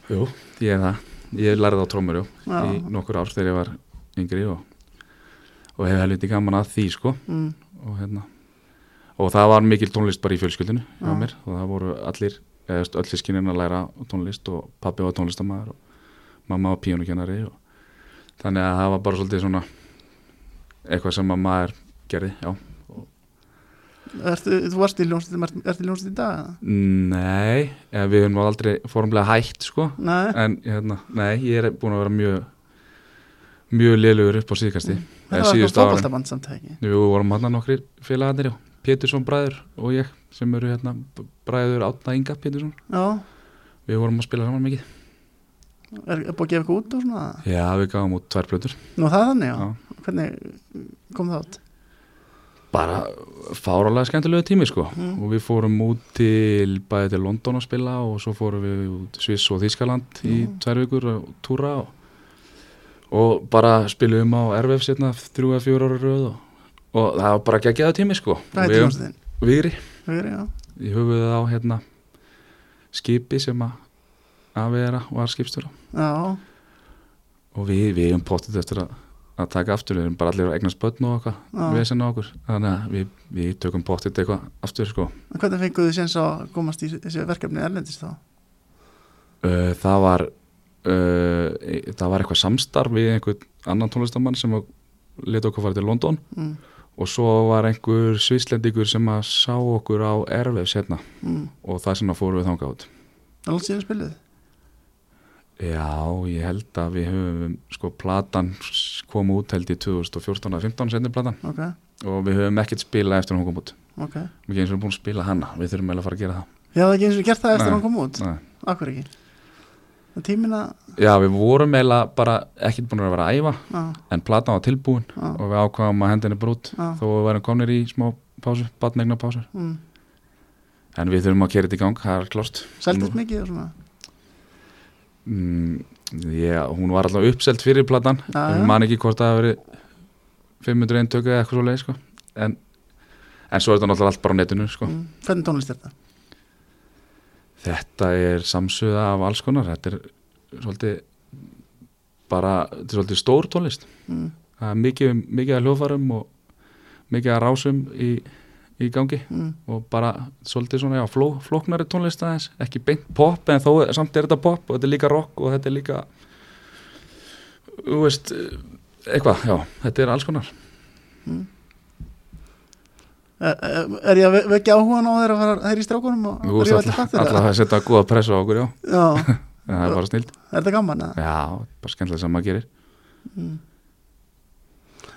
Speaker 2: Jú, ég er það, ég lærði á trómur í nokkur ár þegar ég var yngri og, og hef helviti gaman að því sko.
Speaker 1: Mm,
Speaker 2: og hérna og það var mikil tónlist bara í fjölskyldinu
Speaker 1: Já.
Speaker 2: mér og það voru allir öll sískinin að læra tónlist og pappi var tónlistamæður og mamma var píanukennari og þannig að það var bara svolítið svona eitthvað sem að maður gerði, já
Speaker 1: ertu, Þú varst í ljónstið, ertu í ljónstið í dag?
Speaker 2: Nei, við höfum aldrei formlega hætt sko
Speaker 1: Nei,
Speaker 2: en hérna, nei, ég er búin að vera mjög mjög lélugur upp á síðkasti
Speaker 1: þetta var eitthvað
Speaker 2: síðustu árin.
Speaker 1: fótboltaband samt eða ekki
Speaker 2: Jú, við vorum hann nokkrir félagarnir. Pétursson bræður og ég sem eru hérna bræður Átna Inga Pétursson
Speaker 1: Já,
Speaker 2: við vorum að spila saman mikið
Speaker 1: Er, er búið að gefa eitthvað út og svona?
Speaker 2: Já, við gáum út tvær plötur
Speaker 1: Nú það þannig, já.
Speaker 2: Já.
Speaker 1: Hvernig kom það átt?
Speaker 2: Bara fáralega skemmtilegu tími sko
Speaker 1: Mm.
Speaker 2: og við fórum út til bæði til London að spila og svo fórum við út Sviss og Þískaland í
Speaker 1: Mm.
Speaker 2: tvær vikur að túra og, og bara spilum á RVF sérna þrjú eða fjóra ára röð og, og það var bara geggjaða tími sko Við-? Vigri, í höfuðið á hérna skipi sem að aðvera var skipstjóra
Speaker 1: Já,
Speaker 2: og við, við erum pottið eftir að, að taka aftur, við erum bara allir að eignast börn og eitthvað, við sem okkur þannig að við, við tökum pottið eitthvað aftur sko
Speaker 1: en hvernig fenguðu séns að komast í þessi verkefni erlendist þá?
Speaker 2: Uh, það var uh, það var eitthvað samstarf við einhvern annan tónlistamann sem leta okkur fara til London
Speaker 1: Mm.
Speaker 2: og svo var einhver svislendingur sem að sá okkur á Airwaves hérna
Speaker 1: Mm.
Speaker 2: og það sem að fórum við þangað út
Speaker 1: Það alls síðan spilið?
Speaker 2: Já, ég held að við höfum sko platan kom út held í 2014 að 15 sendir platan
Speaker 1: Ok,
Speaker 2: og við höfum ekkert spilað eftir hún kom út
Speaker 1: ok.
Speaker 2: við erum eins og búin að spila hana, við þurfum eiginlega að fara að gera það
Speaker 1: Ég hafði ekki eins og gert það eftir
Speaker 2: Nei.
Speaker 1: hann kom út?
Speaker 2: Nei.
Speaker 1: Akkur ekki? Það er tímin að,
Speaker 2: Já, við vorum eiginlega bara ekkert búin að vera að æfa
Speaker 1: já,
Speaker 2: en platan var tilbúin
Speaker 1: já,
Speaker 2: og við ákvaðum að hendinni brút
Speaker 1: já.
Speaker 2: þó við værum komnir í smá pásu, batnegna pásur
Speaker 1: Mm.
Speaker 2: en við þurfum að kera þetta í gang, það er klárt
Speaker 1: Seldist mikið og svona?
Speaker 2: Mm, já, hún var alltaf uppselt fyrir platan
Speaker 1: já.
Speaker 2: man ekki hvort það hafi verið 500 eintöku eða eitthvað svo leið sko. en, en svo er þetta náttúrulega allt bara á netinu sko.
Speaker 1: Mm. Hvernig tónlist er þetta?
Speaker 2: þetta er samsuða af alls konar þetta er svolítið bara, þetta er svolítið stór tónlist
Speaker 1: Mm.
Speaker 2: það er mikið, mikið að hljóðfarum og mikið að rásum í, í gangi
Speaker 1: Mm.
Speaker 2: og bara svolítið svona, já, fló, flóknari tónlist aðeins, ekki beint pop en þó samt er þetta pop og þetta er líka rock og þetta er líka þú veist eitthvað, já, þetta er alls konar
Speaker 1: Er, er, er ég að ve- vekja áhugan á þeirra að fara þeirra í strákunum og
Speaker 2: veist
Speaker 1: rífa
Speaker 2: alltaf,
Speaker 1: kattir,
Speaker 2: alltaf
Speaker 1: eða?
Speaker 2: að setja góða pressa á okkur, já
Speaker 1: Já,
Speaker 2: það er bara snild,
Speaker 1: er þetta gaman eða?
Speaker 2: já, bara skemmtilega sem maður gerir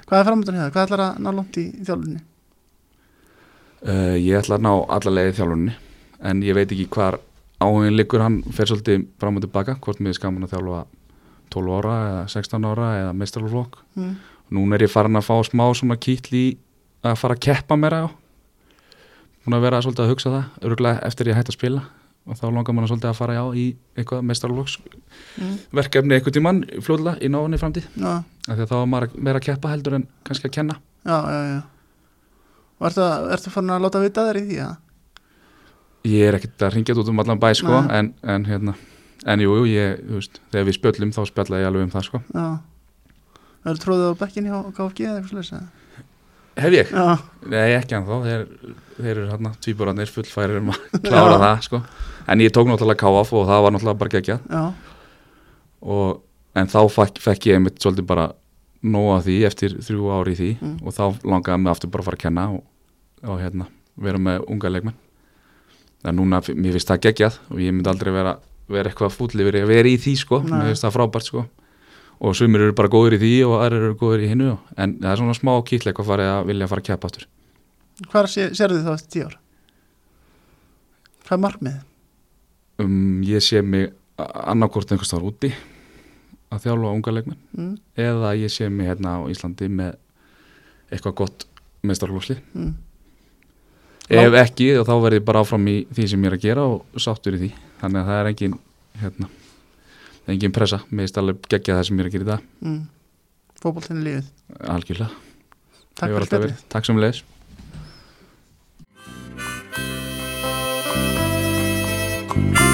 Speaker 1: Hvað er framöndan hér? Hvað ætlar að ná langt í, í þjálfunni?
Speaker 2: Uh, ég ætla að ná alla leiði þjálfunni en ég veit ekki hvar áhugin liggur, hann fer svolítið fram og tilbaka, hvort mér er skaman að þjálfa 12 ára eða 16 ára eða mestralflokk
Speaker 1: Mm.
Speaker 2: Núna er ég farin að fá smá svona kýtl í að fara að keppa meira á Búin að vera svolítið að hugsa það örgulega eftir ég hætti að spila. Og þá langar mann svolítið að fara já í eitthvað mestralflokks
Speaker 1: Mm.
Speaker 2: verkefni eitthvað tímann fljóðlega í náðunni framtíð. Að þá var maður meira að keppa heldur en kannski að kenna.
Speaker 1: Já, já, já. Og ertu, ertu farin að láta vita þér í því, já?
Speaker 2: Ég er ekkert að ringja út um allan bæ sko en, en hérna en jú, jú, ég, þú veist, þegar við spjöllum þá spjalla ég alveg um það sko
Speaker 1: Já. Það eru tróðið á bekkin hjá KFG eða eitthvað slags, eða?
Speaker 2: Hef ég?
Speaker 1: Já,
Speaker 2: Nei, ekki en þá, þeir, þeir eru hérna tvíburarnir fullfærir um að klára
Speaker 1: Já.
Speaker 2: það sko. en ég tók náttúrulega káaf og það var náttúrulega bara geggjað
Speaker 1: já,
Speaker 2: og, en þá fekk, fekk ég einmitt svolítið bara nóga því eftir þrjú ári í því
Speaker 1: Mm.
Speaker 2: og þá langaði mig aftur bara að fara að kenna og, og hérna, vera með unga leikmenn en núna, mér finnst það geggjað og ég myndi aldrei vera, vera eitthvað fúll yfir að vera í því sko,
Speaker 1: Nei.
Speaker 2: mér finnst það frábært sko og sumir eru bara góður í því og aðrir eru góður í hinnu en það er svona smá kýtleik að fara að vilja fara að keppa aftur
Speaker 1: Hvar sé, sérðu þið þá eftir tíu ár? Hvað er markmið?
Speaker 2: um, ég sé mig annarkort einhvers þar úti að þjálfa unga leikmenn
Speaker 1: Mm,
Speaker 2: eða ég sé mig hérna á Íslandi með eitthvað gott meistarflóksli
Speaker 1: mm.
Speaker 2: Ef ekki þá verð ég bara áfram í því sem ég er að gera og sáttur í því. Þannig að það er engin hérna, engin pressa. Mér er alveg geggja það sem ég er að gera í dag.
Speaker 1: Mm. Fótboltinni lífið
Speaker 2: algjörlega.
Speaker 1: Takk fyrir
Speaker 2: verið. takk sem leis
Speaker 3: Thank